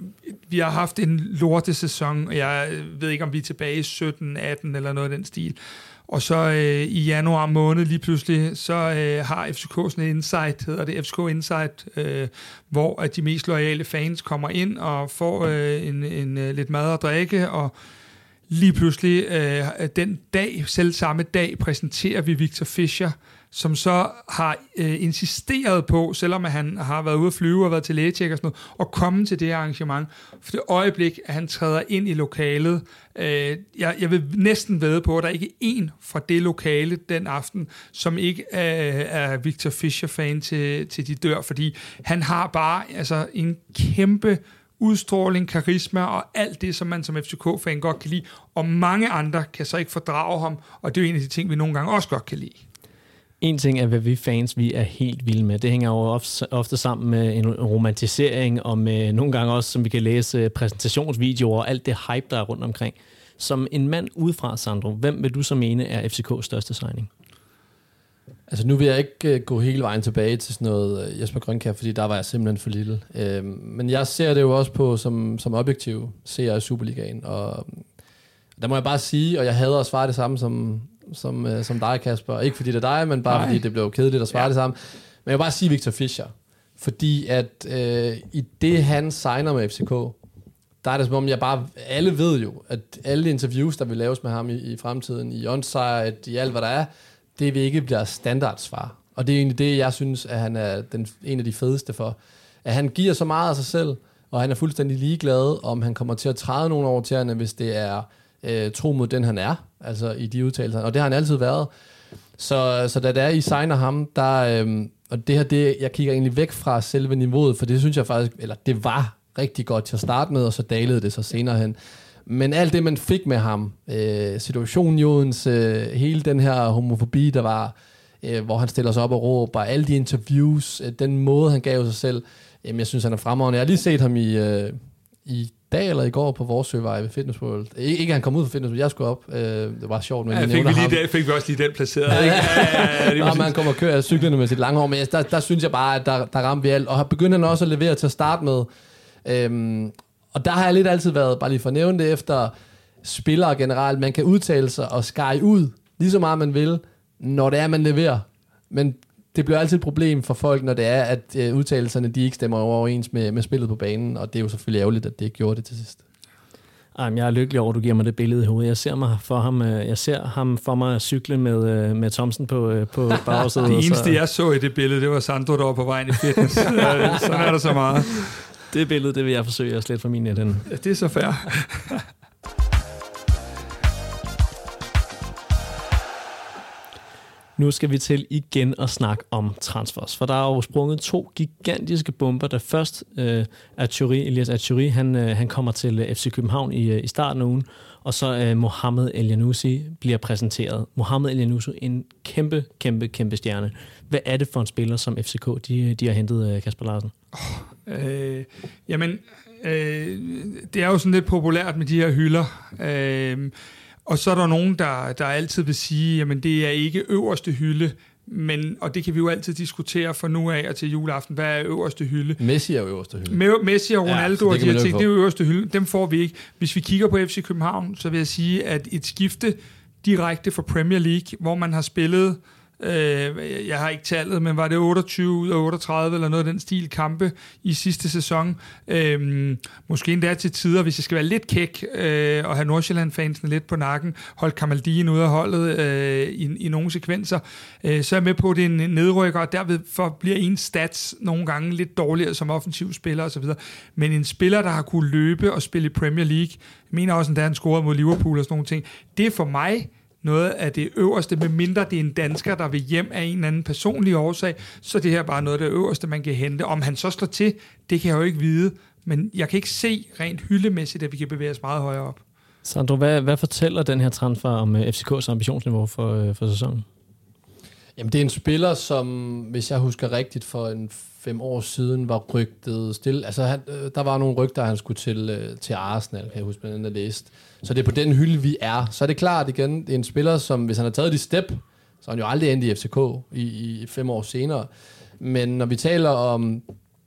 vi har haft en lorte sæson, og jeg ved ikke, om vi er tilbage i 17, 18 eller noget af den stil. Og så øh, i januar måned lige pludselig, så øh, har FCK sådan en insight, hedder det FCK Insight, øh, hvor at de mest loyale fans kommer ind og får øh, en, en øh, lidt mad og drikke, og lige pludselig øh, den dag, selv samme dag, præsenterer vi Victor Fischer, som så har øh, insisteret på, selvom han har været ude at flyve og været til lægetjek og sådan noget, at komme til det arrangement. For det øjeblik, at han træder ind i lokalet, øh, jeg, jeg vil næsten vede på, at der er ikke en fra det lokale den aften, som ikke er, er Victor Fischer-fan til, til de dør, fordi han har bare altså, en kæmpe udstråling, karisma og alt det, som man som FCK-fan godt kan lide. Og mange andre kan så ikke fordrage ham, og det er jo en af de ting, vi nogle gange også godt kan lide. En ting er, hvad vi fans vi er helt vilde med. Det hænger jo ofte, ofte sammen med en romantisering, og med nogle gange også, som vi kan læse, præsentationsvideoer og alt det hype, der er rundt omkring. Som en mand udefra, Sandro, hvem vil du så mene er FCK's største signing? Altså nu vil jeg ikke øh, gå hele vejen tilbage til sådan noget øh, Jesper Grønkær, fordi der var jeg simpelthen for lille. Øhm, men jeg ser det jo også på som, som objektiv, ser jeg Superligaen, og øh, der må jeg bare sige, og jeg hader at svare det samme som, som, uh, som dig, Kasper. Ikke fordi det er dig, men bare Nej. fordi det blev kedeligt at svare ja. det samme. Men jeg vil bare sige Victor Fischer, fordi at uh, i det, han signer med FCK, der er det som om, jeg bare, alle ved jo, at alle interviews, der vil laves med ham i, i fremtiden, i onsite, i alt hvad der er, det vil ikke blive standardsvar. Og det er egentlig det, jeg synes, at han er den, en af de fedeste for. At han giver så meget af sig selv, og han er fuldstændig ligeglad, om han kommer til at træde nogle over hende, hvis det er øh, tro mod den, han er, altså i de udtalelser. Og det har han altid været. Så, så da det er, I signer ham, der, øh, og det her, det, jeg kigger egentlig væk fra selve niveauet, for det synes jeg faktisk, eller det var rigtig godt til at starte med, og så dalede det så senere hen. Men alt det, man fik med ham, øh, situationen Jodens, øh, hele den her homofobi, der var, øh, hvor han stiller sig op og råber, alle de interviews, øh, den måde, han gav sig selv, øh, jeg synes, han er fremragende. Jeg har lige set ham i, øh, i dag eller i går på vores søvej ved Fitness World. Ik- ikke han kom ud fra Fitness World, jeg skulle op. Øh, det var sjovt, men ja, fik, vi lige der, fik vi også lige den placeret. ja, ja, ja, ja, ja, man kommer og kører cyklerne med sit lange hår, men der, der synes jeg bare, at der, der ramte vi alt. Og begyndte han også at levere til at starte med. Øhm, og der har jeg lidt altid været, bare lige for at nævne det, efter spillere generelt, man kan udtale sig og skære ud, lige så meget man vil, når det er, man leverer. Men det bliver altid et problem for folk, når det er, at øh, udtalelserne de ikke stemmer overens med, med spillet på banen, og det er jo selvfølgelig ærgerligt, at det ikke gjorde det til sidst. Jamen, jeg er lykkelig over, at du giver mig det billede i hovedet. Jeg ser, mig for ham, øh, jeg ser ham for mig cykle med, øh, med Thomsen på, på bagsædet. det eneste, så... jeg så i det billede, det var Sandro, der var på vejen i fitness. Sådan er der så meget. Det billede, det vil jeg forsøge at slette fra min net. Ja, det er så fair. Nu skal vi til igen at snakke om transfers, for der er jo sprunget to gigantiske bomber, der først øh, Achuri, Elias Achuri, han, øh, han kommer til øh, FC København i, øh, i starten af ugen, og så øh, Mohamed El bliver præsenteret. Mohamed El en kæmpe, kæmpe, kæmpe stjerne. Hvad er det for en spiller, som FCK de, de har hentet, øh, Kasper Larsen? Oh, øh, jamen, øh, det er jo sådan lidt populært med de her hylder. Øh, og så er der nogen, der, der altid vil sige, jamen det er ikke øverste hylde, men, og det kan vi jo altid diskutere fra nu af og til juleaften, hvad er øverste hylde? Messi er jo øverste hylde. Messi og Ronaldo ja, og de her ting, det er jo øverste hylde. Dem får vi ikke. Hvis vi kigger på FC København, så vil jeg sige, at et skifte direkte fra Premier League, hvor man har spillet Øh, jeg har ikke tallet, men var det 28 ud af 38 eller noget af den stil kampe i sidste sæson. Øh, måske endda til tider, hvis jeg skal være lidt kæk øh, og have Nordsjælland-fansene lidt på nakken, holdt Kamaldien ud af holdet øh, i, i nogle sekvenser, øh, så er jeg med på, at det er en nedrykker, og derved for bliver en stats nogle gange lidt dårligere som offensiv spiller osv. Men en spiller, der har kunne løbe og spille i Premier League, jeg mener også, at han scoret mod Liverpool og sådan nogle ting, det er for mig noget af det øverste, med mindre det er en dansker, der vil hjem af en eller anden personlig årsag, så det her er bare noget af det øverste, man kan hente. Om han så slår til, det kan jeg jo ikke vide, men jeg kan ikke se rent hyldemæssigt, at vi kan bevæge os meget højere op. Sandro, hvad, hvad fortæller den her transfer om øh, FCK's ambitionsniveau for, øh, for sæsonen? Jamen, det er en spiller, som, hvis jeg husker rigtigt, for en fem år siden var rygtet stille. Altså, han, øh, der var nogle rygter, han skulle til, øh, til Arsenal, kan jeg huske, blandt andet læst. Så det er på den hylde, vi er. Så er det klart igen, det er en spiller, som hvis han har taget de step, så er han jo aldrig endt i FCK i, i fem år senere. Men når vi taler om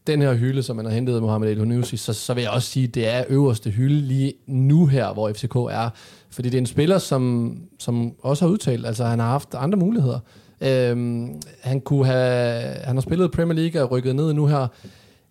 den her hylde, som man har hentet Mohamed El Honusi, så, så vil jeg også sige, at det er øverste hylde lige nu her, hvor FCK er. Fordi det er en spiller, som, som også har udtalt, altså han har haft andre muligheder. Øhm, han, kunne have, han har spillet Premier League og rykket ned nu her.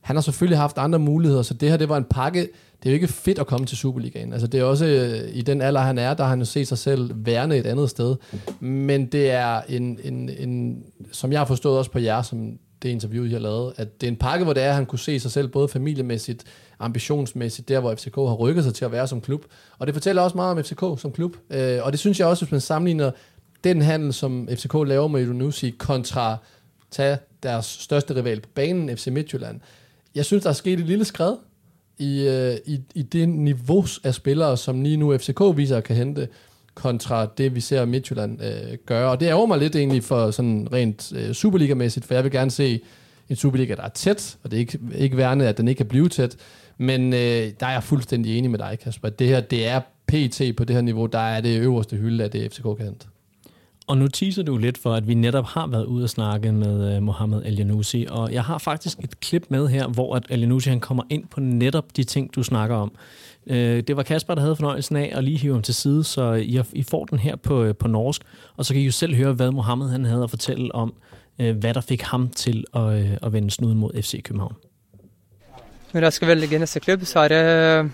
Han har selvfølgelig haft andre muligheder, så det her det var en pakke. Det er jo ikke fedt at komme til Superligaen. Altså det er også øh, i den alder, han er, der har han jo set sig selv værende et andet sted. Men det er en, en, en som jeg har forstået også på jer, som det interview, jeg har lavet, at det er en pakke, hvor det er, at han kunne se sig selv både familiemæssigt, ambitionsmæssigt, der hvor FCK har rykket sig til at være som klub. Og det fortæller også meget om FCK som klub. Øh, og det synes jeg også, hvis man sammenligner den handel, som FCK laver med Idonusi, kontra tage deres største rival på banen, FC Midtjylland. Jeg synes, der er sket et lille skred i, øh, i, i det niveau af spillere, som lige nu FCK viser kan hente, kontra det, vi ser Midtjylland øh, gøre. Og det ærger mig lidt egentlig for sådan rent øh, Superliga-mæssigt, for jeg vil gerne se en Superliga, der er tæt, og det er ikke, ikke værende, at den ikke kan blive tæt. Men øh, der er jeg fuldstændig enig med dig, Kasper. Det her, det er PT på det her niveau, der er det øverste hylde af det, FCK kan hente. Og nu teaser du lidt for, at vi netop har været ude og snakke med uh, Mohammed El og jeg har faktisk et klip med her, hvor at El han kommer ind på netop de ting, du snakker om. Uh, det var Kasper, der havde fornøjelsen af at lige hive ham til side, så I, I får den her på, øh, på norsk, og så kan I jo selv høre, hvad Mohammed han havde at fortælle om, uh, hvad der fik ham til at, uh, at vende snuden mod FC København. Når jeg skal vælge næste klub, så er det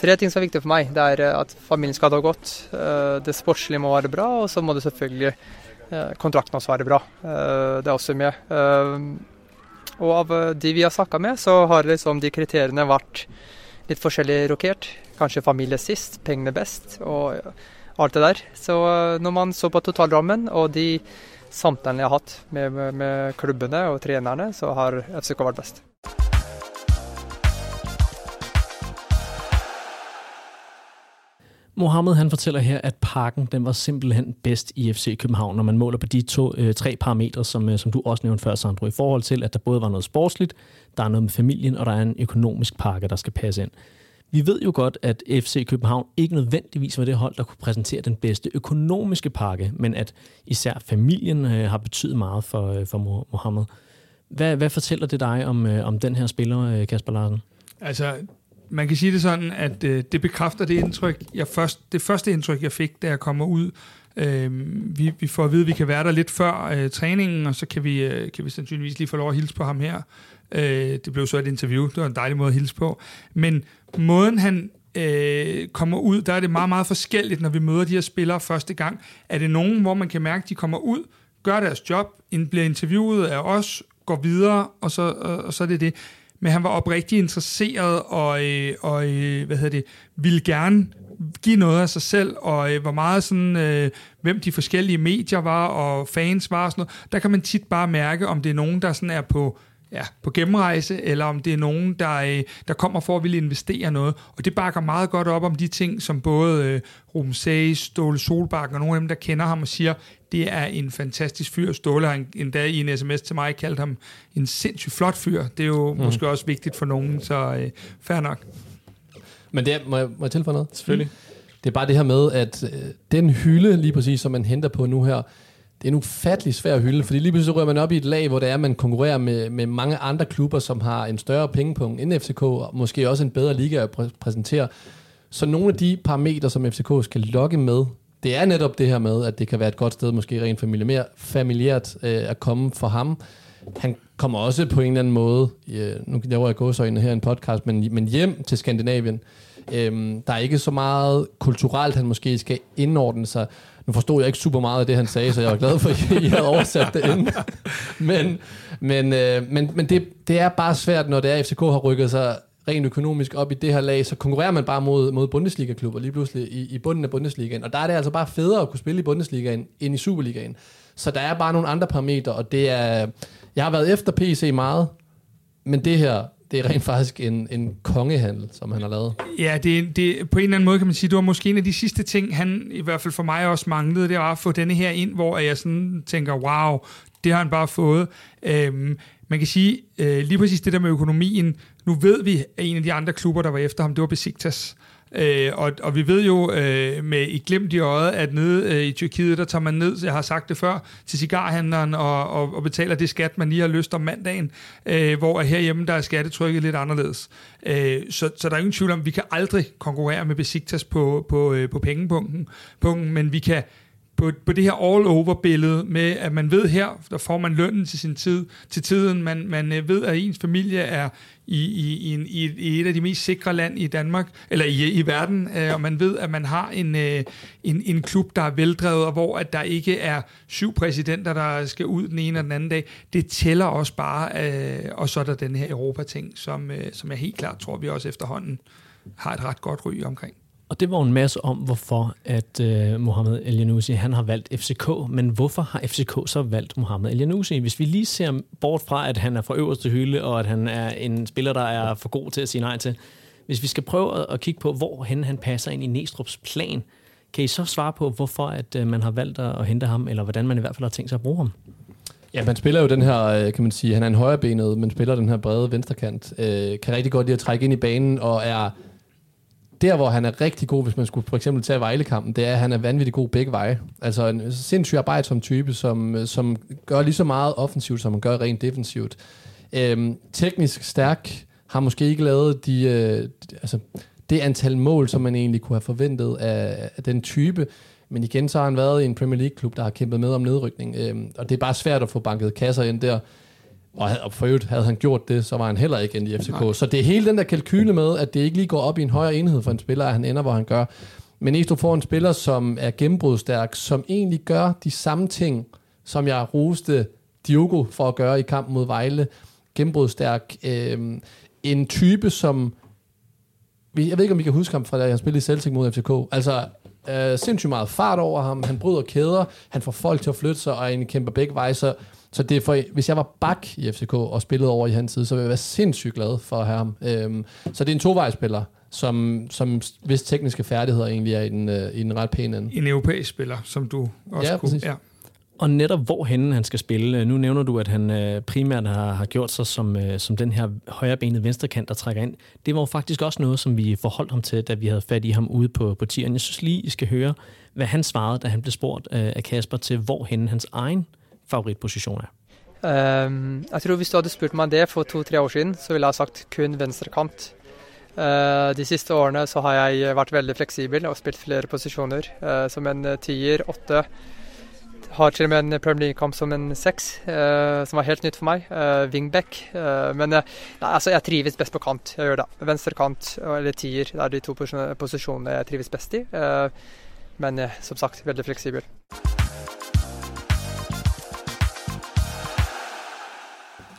tre ting som er viktige for meg. Det er eh, at familien skal ha det godt. Eh, det sportslige må være bra, og så må det selvfølgelig eh, kontrakten også være bra. Eh, det er også med. Og av de vi har snakka med, så har liksom de kriteriene vært litt forskjellig rokert. Kanskje familie sist, pengene best og alt det der. Så når man så på totalrammen og de samtalene jeg har hatt med, med, med klubbene og trenerne, så har FCK vært best. Mohammed han fortæller her, at parken den var simpelthen bedst i FC København, når man måler på de to, øh, tre parametre, som, øh, som du også nævnte før, Sandro, i forhold til, at der både var noget sportsligt, der er noget med familien, og der er en økonomisk pakke, der skal passe ind. Vi ved jo godt, at FC København ikke nødvendigvis var det hold, der kunne præsentere den bedste økonomiske pakke, men at især familien øh, har betydet meget for, øh, for Mohammed. Hvad, hvad fortæller det dig om, øh, om den her spiller, øh, Kasper Larsen? Altså, man kan sige det sådan, at øh, det bekræfter det indtryk, jeg først, det første indtryk, jeg fik, da jeg kommer ud. Øh, vi, vi får at vide, at vi kan være der lidt før øh, træningen, og så kan vi, øh, kan vi sandsynligvis lige få lov at hilse på ham her. Øh, det blev så et interview, det var en dejlig måde at hilse på. Men måden han øh, kommer ud, der er det meget, meget forskelligt, når vi møder de her spillere første gang. Er det nogen, hvor man kan mærke, at de kommer ud, gør deres job, bliver interviewet af os, går videre, og så, og, og så er det det men han var oprigtigt interesseret og, øh, og øh, hvad hedder det, ville gerne give noget af sig selv, og øh, hvor meget sådan, øh, hvem de forskellige medier var, og fans var og sådan noget, der kan man tit bare mærke, om det er nogen, der sådan er på ja, på gennemrejse, eller om det er nogen, der, øh, der kommer for at ville investere noget. Og det bakker meget godt op om de ting, som både øh, Ruben Sage, Ståle Solbakken og nogle af dem, der kender ham og siger, det er en fantastisk fyr. Ståle har en, dag i en sms til mig kaldt ham en sindssygt flot fyr. Det er jo mm. måske også vigtigt for nogen, så øh, fair nok. Men det er, må jeg, må jeg tilføje noget? Selvfølgelig. Det er bare det her med, at øh, den hylde lige præcis, som man henter på nu her, det er en ufattelig svær hylde, fordi lige pludselig rører man op i et lag, hvor det er, at man konkurrerer med, med mange andre klubber, som har en større pengepunkt end FCK, og måske også en bedre liga at præ- præsentere. Så nogle af de parametre, som FCK skal lokke med, det er netop det her med, at det kan være et godt sted, måske rent familiært, familiært øh, at komme for ham. Han kommer også på en eller anden måde, øh, nu laver jeg gåsøjne her i en podcast, men, men hjem til Skandinavien. Øh, der er ikke så meget kulturelt, han måske skal indordne sig. Nu forstod jeg ikke super meget af det, han sagde, så jeg var glad for, at I havde oversat det inden. Men, men, øh, men, men det, det er bare svært, når det er, at FCK har rykket sig rent økonomisk op i det her lag, så konkurrerer man bare mod, mod Bundesliga-klubber lige pludselig i, i bunden af Bundesligaen. Og der er det altså bare federe at kunne spille i Bundesligaen end i Superligaen. Så der er bare nogle andre parametre, og det er... Jeg har været efter PC meget, men det her, det er rent faktisk en, en kongehandel, som han har lavet. Ja, det, det, på en eller anden måde kan man sige, det var måske en af de sidste ting, han i hvert fald for mig også manglede, det var at få denne her ind, hvor jeg sådan tænker, wow, det har han bare fået. Øhm, man kan sige, øh, lige præcis det der med økonomien, nu ved vi, at en af de andre klubber, der var efter ham, det var Besiktas. Øh, og, og vi ved jo øh, med i glimt i øjet, at nede øh, i Tyrkiet, der tager man ned, jeg har sagt det før, til cigarhandleren og, og, og betaler det skat, man lige har lyst om mandagen, øh, hvor herhjemme, der er skattetrykket lidt anderledes. Øh, så, så der er ingen tvivl om, at vi kan aldrig konkurrere med Besiktas på, på, øh, på pengepunkten, punkten, men vi kan på, på det her all-over-billede med, at man ved her, der får man lønnen til sin tid, til tiden, man, man øh, ved, at ens familie er i, i, i, en, i, i et af de mest sikre land i Danmark, eller i, i verden, øh, og man ved, at man har en, øh, en, en klub, der er veldrevet, og hvor at der ikke er syv præsidenter, der skal ud den ene og den anden dag. Det tæller også bare, øh, og så er der den her Europa-ting, som, øh, som jeg helt klart tror, vi også efterhånden har et ret godt ry omkring. Og det var en masse om, hvorfor at øh, uh, Mohamed El han har valgt FCK. Men hvorfor har FCK så valgt Mohamed El Hvis vi lige ser bort fra, at han er fra øverste hylde, og at han er en spiller, der er for god til at sige nej til. Hvis vi skal prøve at, at kigge på, hvor han, passer ind i Næstrup's plan, kan I så svare på, hvorfor at uh, man har valgt at, at hente ham, eller hvordan man i hvert fald har tænkt sig at bruge ham? Ja, man spiller jo den her, øh, kan man sige, han er en højrebenet, men spiller den her brede venstrekant. Øh, kan rigtig godt lide at trække ind i banen, og er der, hvor han er rigtig god, hvis man skulle for eksempel tage Vejlekampen, det er, at han er vanvittig god begge veje. Altså en sindssygt arbejdsom type, som, øh, som gør lige så meget offensivt, som han gør rent defensivt. Øhm, teknisk stærk, har måske ikke lavet de, øh, altså, det antal mål, som man egentlig kunne have forventet af, af den type. Men igen, så har han været i en Premier League-klub, der har kæmpet med om nedrykning. Øhm, og det er bare svært at få banket kasser ind der. Og for øvrigt havde han gjort det, så var han heller ikke i FCK. Nej. Så det er hele den der kalkyle med, at det ikke lige går op i en højere enhed for en spiller, at han ender, hvor han gør. Men Estro får en spiller, som er gennembrudstærk, som egentlig gør de samme ting, som jeg roste Diogo for at gøre i kampen mod Vejle. Gennembrudstærk. Øh, en type, som... Jeg ved ikke, om I kan huske ham fra da han spillede i Celtic mod FCK. Altså, øh, sindssygt meget fart over ham. Han bryder kæder. Han får folk til at flytte sig, og en kæmper begge veje. Så så det er for, hvis jeg var bak i FCK og spillede over i hans side, så ville jeg være sindssygt glad for at have ham. Øhm, så det er en tovejsspiller, som, som hvis tekniske færdigheder egentlig er i den, øh, i den ret pæne ende. En europæisk spiller, som du også ja, kunne. Præcis. Ja. Og netop hvorhen han skal spille. Nu nævner du, at han øh, primært har, har gjort sig som, øh, som den her højrebenede venstrekant, der trækker ind. Det var jo faktisk også noget, som vi forholdt ham til, da vi havde fat i ham ude på, på tieren. Jeg synes lige, I skal høre, hvad han svarede, da han blev spurgt øh, af Kasper til, hvorhen hans egen favoritposition er? Um, jeg tror Hvis du hadde spurt meg det for to-tre år siden, så ville jeg sagt kun venstrekant. Uh, de siste årene så har jeg vært veldig fleksibel og spilt flere posisjoner. Uh, som en eh, tier, åtte. Har til og med en Premier League-kamp som en seks, uh, som var helt nytt for meg. wingback. men nei, altså, jeg trives best på kant. Jeg gjør det. Venstrekant eller tier. Det er de to posisjonene jeg trives best i. men som sagt, veldig fleksibel.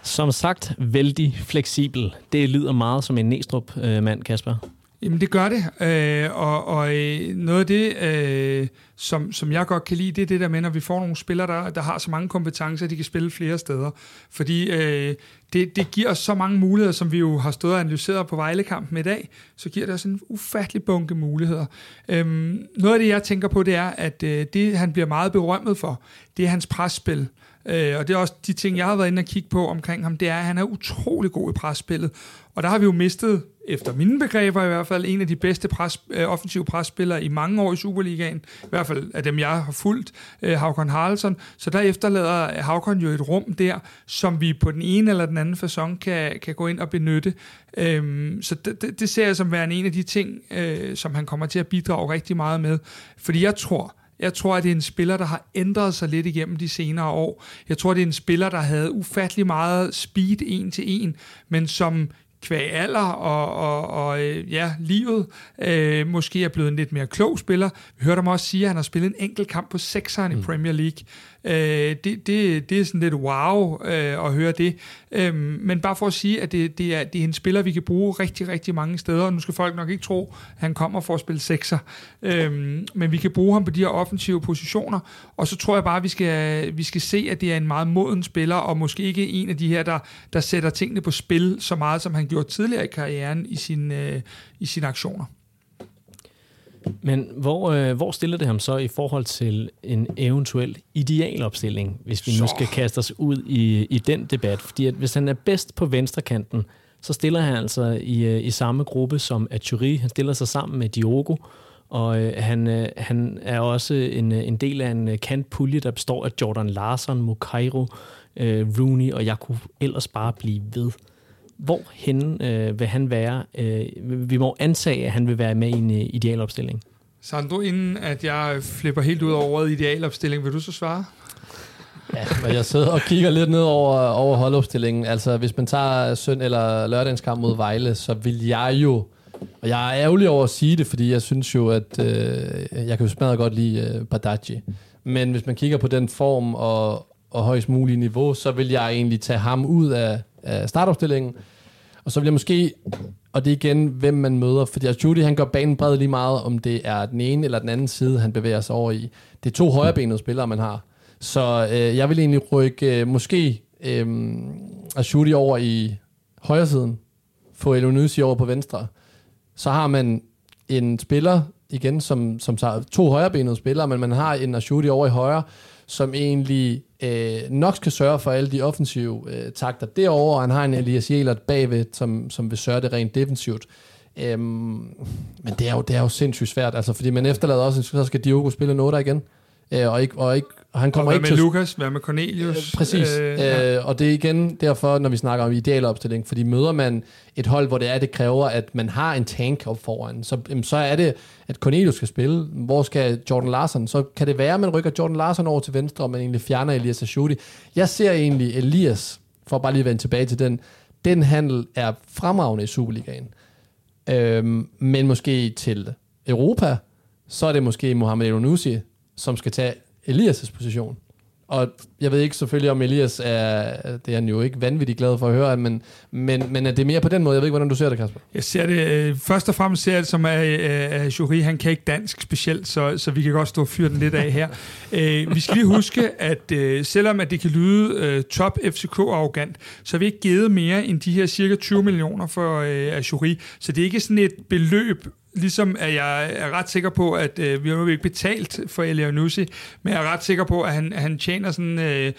Som sagt, vældig fleksibel. Det lyder meget som en Næstrup-mand, øh, Kasper. Jamen det gør det, øh, og, og øh, noget af det, øh, som, som jeg godt kan lide, det er det der med, når vi får nogle spillere, der, der har så mange kompetencer, at de kan spille flere steder. Fordi øh, det, det giver os så mange muligheder, som vi jo har stået og analyseret på Vejlekampen i dag, så giver det os en ufattelig bunke muligheder. Øhm, noget af det, jeg tænker på, det er, at øh, det, han bliver meget berømmet for, det er hans presspil. Øh, Øh, og det er også de ting, jeg har været inde og kigge på omkring ham, det er, at han er utrolig god i presspillet. Og der har vi jo mistet, efter mine begreber i hvert fald, en af de bedste pres, øh, offensive presspillere i mange år i Superligaen. I hvert fald af dem, jeg har fulgt, øh, Havkon Haraldsson. Så der efterlader Havkon jo et rum der, som vi på den ene eller den anden façon kan, kan gå ind og benytte. Øhm, så det, det, det ser jeg som værende en af de ting, øh, som han kommer til at bidrage rigtig meget med. Fordi jeg tror, jeg tror, at det er en spiller, der har ændret sig lidt igennem de senere år. Jeg tror, det er en spiller, der havde ufattelig meget speed en til en, men som kvæg alder og, og, og øh, ja, livet øh, måske er blevet en lidt mere klog spiller. Vi hørte ham også sige, at han har spillet en enkelt kamp på sekseren mm. i Premier League. Øh, det, det, det er sådan lidt wow øh, at høre det. Øh, men bare for at sige, at det, det, er, det er en spiller, vi kan bruge rigtig, rigtig mange steder. Nu skal folk nok ikke tro, at han kommer for at spille sekser. Øh, men vi kan bruge ham på de her offensive positioner. Og så tror jeg bare, at vi skal, vi skal se, at det er en meget moden spiller, og måske ikke en af de her, der, der sætter tingene på spil så meget, som han han gjorde tidligere i karrieren i, sin, øh, i sine aktioner. Men hvor, øh, hvor stiller det ham så i forhold til en eventuel idealopstilling, hvis vi så. nu skal kaste os ud i, i den debat? Fordi at hvis han er bedst på venstrekanten, så stiller han altså i, øh, i samme gruppe som Aturi. Han stiller sig sammen med Diogo, og øh, han, øh, han er også en, øh, en del af en øh, kantpulje, der består af Jordan Larson, Mukairo, øh, Rooney, og jeg kunne ellers bare blive ved. Hvor hen øh, vil han være? Øh, vi må antage, at han vil være med i en øh, idealopstilling. Sandro, inden at jeg flipper helt ud over ordet idealopstilling, vil du så svare? Ja, men jeg sidder og kigger lidt ned over, over holdopstillingen. Altså, hvis man tager søn- eller lørdagens kamp mod Vejle, så vil jeg jo... Og jeg er ærgerlig over at sige det, fordi jeg synes jo, at øh, jeg kan jo smadre godt lide øh, Badaji. Men hvis man kigger på den form og, og højst mulige niveau, så vil jeg egentlig tage ham ud af, af startopstillingen. Og så vil jeg måske, og det er igen, hvem man møder, fordi altså, Judy han gør banen bred lige meget, om det er den ene eller den anden side, han bevæger sig over i. Det er to højrebenede spillere, man har. Så øh, jeg vil egentlig rykke øh, måske øh, Ashuti over i højresiden, få Elonisi over på venstre. Så har man en spiller, igen, som, som tager to højrebenede spillere, men man har en Ashuti over i højre, som egentlig øh, nok skal sørge for alle de offensive øh, takter derovre, og han har en Elias Jelert bagved, som, som vil sørge det rent defensivt. Øhm, men det er, jo, det er jo sindssygt svært, altså, fordi man efterlader også, så skal Diogo spille noget igen, øh, og, ikke, og, ikke, og han kommer og ikke med til... Lukas, hvad med Cornelius? Øh, præcis, øh, ja. øh, og det er igen derfor, når vi snakker om idealopstilling, fordi møder man et hold, hvor det er, det kræver, at man har en tank op foran, så, jamen, så er det, at Cornelius skal spille. Hvor skal Jordan Larsen? Så kan det være, at man rykker Jordan Larsen over til venstre, og man egentlig fjerner Elias Ashudi. Jeg ser egentlig Elias, for bare lige at vende tilbage til den, den handel er fremragende i Superligaen. Øhm, men måske til Europa, så er det måske Mohamed Elonusi, som skal tage Elias' position. Og jeg ved ikke selvfølgelig, om Elias er, det er han jo ikke vanvittigt glad for at høre, men, men, men er det mere på den måde? Jeg ved ikke, hvordan du ser det, Kasper. Jeg ser det, øh, først og fremmest ser jeg det som, at, at Jury, han kan ikke dansk specielt, så, så vi kan godt stå og fyre den lidt af her. øh, vi skal lige huske, at øh, selvom at det kan lyde øh, top FCK-arrogant, så har vi ikke givet mere end de her cirka 20 millioner for øh, Jury. Så det er ikke sådan et beløb, ligesom at jeg er ret sikker på, at øh, vi har jo ikke betalt for Elianusi, men jeg er ret sikker på, at han, han tjener sådan øh,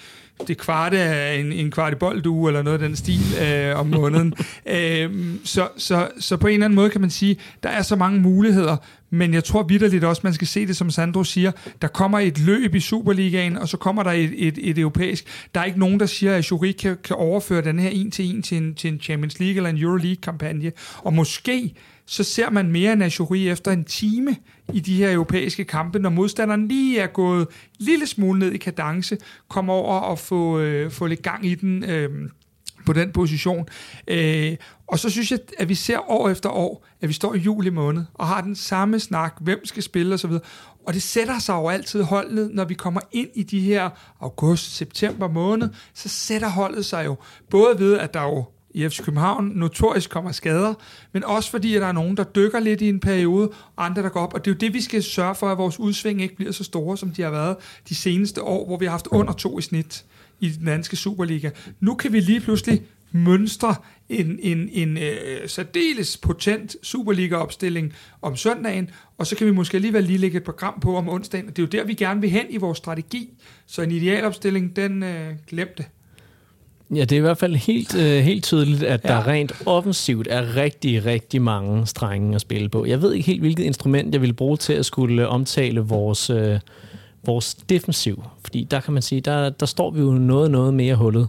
det kvarte af en, en kvart i bolduge, eller noget af den stil øh, om måneden. øh, så, så, så på en eller anden måde kan man sige, der er så mange muligheder, men jeg tror vidderligt også, man skal se det, som Sandro siger, der kommer et løb i Superligaen, og så kommer der et, et, et europæisk. Der er ikke nogen, der siger, at Jury kan, kan overføre den her en til en til en, til en Champions League eller en Euroleague-kampagne, og måske så ser man mere end Ajuri efter en time i de her europæiske kampe, når modstanderen lige er gået en lille smule ned i kadence, kommer over og få, øh, få lidt gang i den øh, på den position. Øh, og så synes jeg, at vi ser år efter år, at vi står i juli måned og har den samme snak, hvem skal spille osv. Og det sætter sig jo altid holdet, når vi kommer ind i de her august-september måned, så sætter holdet sig jo både ved, at der jo i FC København notorisk kommer skader, men også fordi, at der er nogen, der dykker lidt i en periode, og andre, der går op. Og det er jo det, vi skal sørge for, at vores udsving ikke bliver så store, som de har været de seneste år, hvor vi har haft under to i snit i den danske Superliga. Nu kan vi lige pludselig mønstre en, en, en øh, særdeles potent Superliga-opstilling om søndagen, og så kan vi måske alligevel lige lægge et program på om onsdagen. Det er jo der, vi gerne vil hen i vores strategi. Så en idealopstilling, den øh, glemte. Ja, det er i hvert fald helt, øh, helt tydeligt, at ja. der rent offensivt er rigtig, rigtig mange strenge at spille på. Jeg ved ikke helt, hvilket instrument jeg vil bruge til at skulle omtale vores, øh, vores defensiv. Fordi der kan man sige, der, der står vi jo noget, noget mere hullet.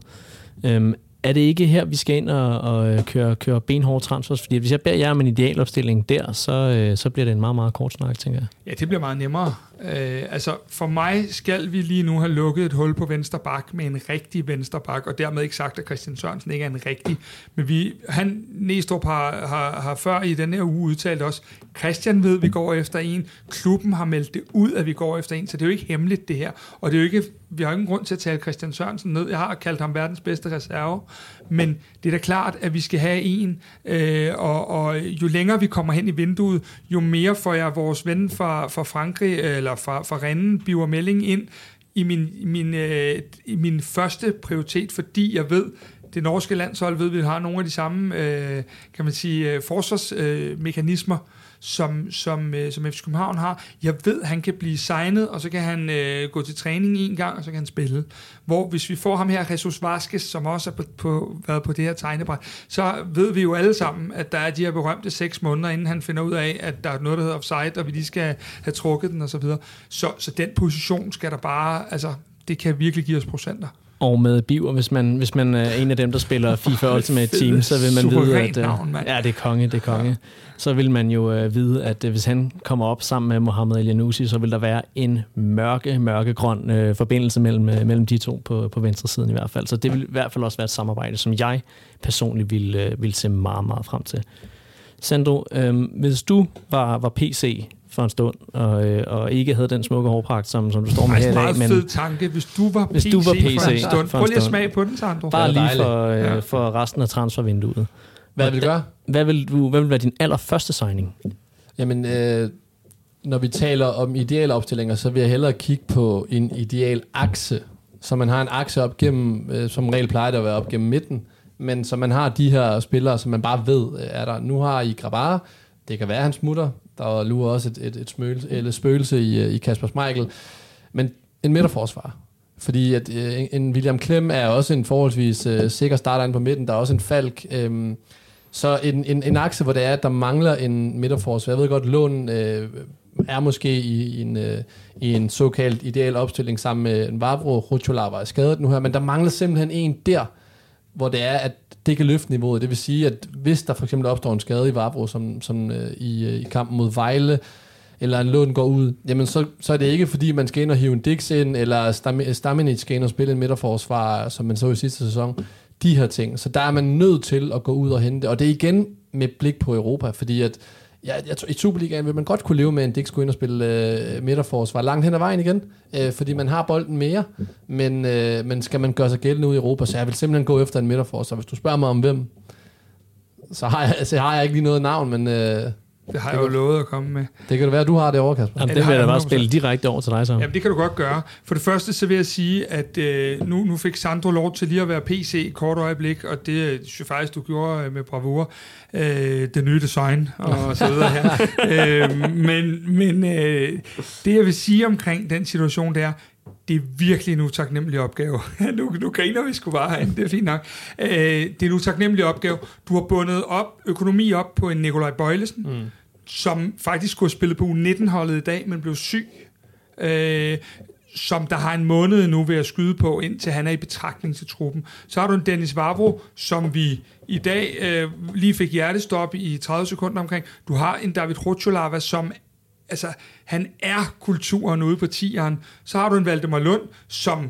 Øhm, er det ikke her, vi skal ind og, og køre, køre benhårde transfers? Fordi hvis jeg beder jer om en idealopstilling der, så, øh, så bliver det en meget, meget kort snak, tænker jeg. Ja, det bliver meget nemmere. Øh, altså, for mig skal vi lige nu have lukket et hul på venstre bak med en rigtig venstre bak, og dermed ikke sagt, at Christian Sørensen ikke er en rigtig. Men vi, han, Næstrup har, har, har før i den her uge udtalt også, Christian ved, at vi går efter en. Klubben har meldt det ud, at vi går efter en, så det er jo ikke hemmeligt, det her. Og det er jo ikke, vi har ingen grund til at tale Christian Sørensen ned. Jeg har kaldt ham verdens bedste reserve. Men det er da klart, at vi skal have en, øh, og, og jo længere vi kommer hen i vinduet, jo mere får jeg vores ven fra, fra Frankrig, eller fra, fra Rennen, biver Melling, ind i min, min, øh, i min første prioritet, fordi jeg ved, det norske landshold ved vi har nogle af de samme, øh, kan man sige, øh, forsvarsmekanismer, øh, som, som, øh, som FC København har. Jeg ved, han kan blive signet, og så kan han øh, gå til træning en gang, og så kan han spille. Hvor hvis vi får ham her, Jesus Vasquez, som også har på, på, været på det her tegnebræt, så ved vi jo alle sammen, at der er de her berømte seks måneder, inden han finder ud af, at der er noget, der hedder offside, og vi lige skal have trukket den osv. Så, videre. så, så den position skal der bare, altså, det kan virkelig give os procenter og med Biver, hvis man, hvis man er en af dem, der spiller FIFA Ultimate Team, så vil man vide, at... Navn, ja, det er konge, det er konge. Så vil man jo uh, vide, at uh, hvis han kommer op sammen med Mohamed El så vil der være en mørke, mørkegrøn uh, forbindelse mellem, uh, mellem de to på, på venstre siden i hvert fald. Så det vil i hvert fald også være et samarbejde, som jeg personligt vil, uh, vil se meget, meget frem til. Sandro, øh, hvis du var, var PC for en stund, og, øh, og ikke havde den smukke hårpragt, som, som du står med her i dag. Det er en fed tanke, hvis du var hvis PC, du var PC for en stund. Prøv lige at smage på den, Sandro. Bare lige for, øh, ja. for resten af transfervinduet. Hvad vil du gøre? Hvad vil, du, hvad vil være din allerførste signing? Jamen, øh, når vi taler om ideale opstillinger, så vil jeg hellere kigge på en ideal akse. Så man har en akse op gennem, øh, som regel plejer det at være op gennem midten, men så man har de her spillere, som man bare ved er der. Nu har I Grabara, det kan være, han smutter. Der lurer også et, et, et smøl, eller spøgelse i, øh, i Kasper Schmeichel. Men en midterforsvar. Fordi at, øh, en William Klem er også en forholdsvis øh, sikker starter ind på midten. Der er også en Falk. Øh, så en, en, en akse, hvor det er, at der mangler en midterforsvar. Jeg ved godt, Lund øh, er måske i, i, en, øh, i en såkaldt ideal opstilling sammen med en Vavro. Rucholava er skadet nu her, men der mangler simpelthen en der, hvor det er, at det kan løfte niveauet. Det vil sige, at hvis der for eksempel opstår en skade i Varbro, som, som øh, i, øh, i kampen mod Vejle, eller en lån går ud, jamen så, så er det ikke, fordi man skal ind og hive en Dix ind, eller Staminic skal ind og spille en midterforsvar, som man så i sidste sæson. De her ting. Så der er man nødt til at gå ud og hente. Og det er igen med blik på Europa, fordi at Ja, jeg tror, i Superligaen vil man godt kunne leve med, en ikke skulle ind og spille øh, midterforsvar langt hen ad vejen igen, øh, fordi man har bolden mere, men, øh, men skal man gøre sig gældende ud i Europa, så jeg vil simpelthen gå efter en midterforsvar. Hvis du spørger mig om hvem, så har jeg, så har jeg ikke lige noget navn, men... Øh, det har jeg jo lovet at komme med. Det kan det være, at du har det over, Kasper. Jamen, det, det vil jeg da bare spille direkte over til dig så. Jamen, det kan du godt gøre. For det første, så vil jeg sige, at øh, nu, nu fik Sandro lov til lige at være PC i kort øjeblik, og det øh, synes jeg faktisk, du gjorde øh, med bravur. Øh, det nye design og så videre her. øh, men men øh, det, jeg vil sige omkring den situation, det er, det er virkelig en utaknemmelig opgave. nu, nu griner vi sgu bare herinde, det er fint nok. Øh, det er en utaknemmelig opgave. Du har bundet op, økonomi op på en Nikolaj Bøjlesen, mm som faktisk skulle have spillet på U19-holdet i dag, men blev syg. Øh, som der har en måned nu ved at skyde på, indtil han er i betragtning til truppen. Så har du en Dennis Vavro, som vi i dag øh, lige fik hjertestop i 30 sekunder omkring. Du har en David Rotulava, som altså, han er kulturen ude på tieren. Så har du en Valdemar Lund, som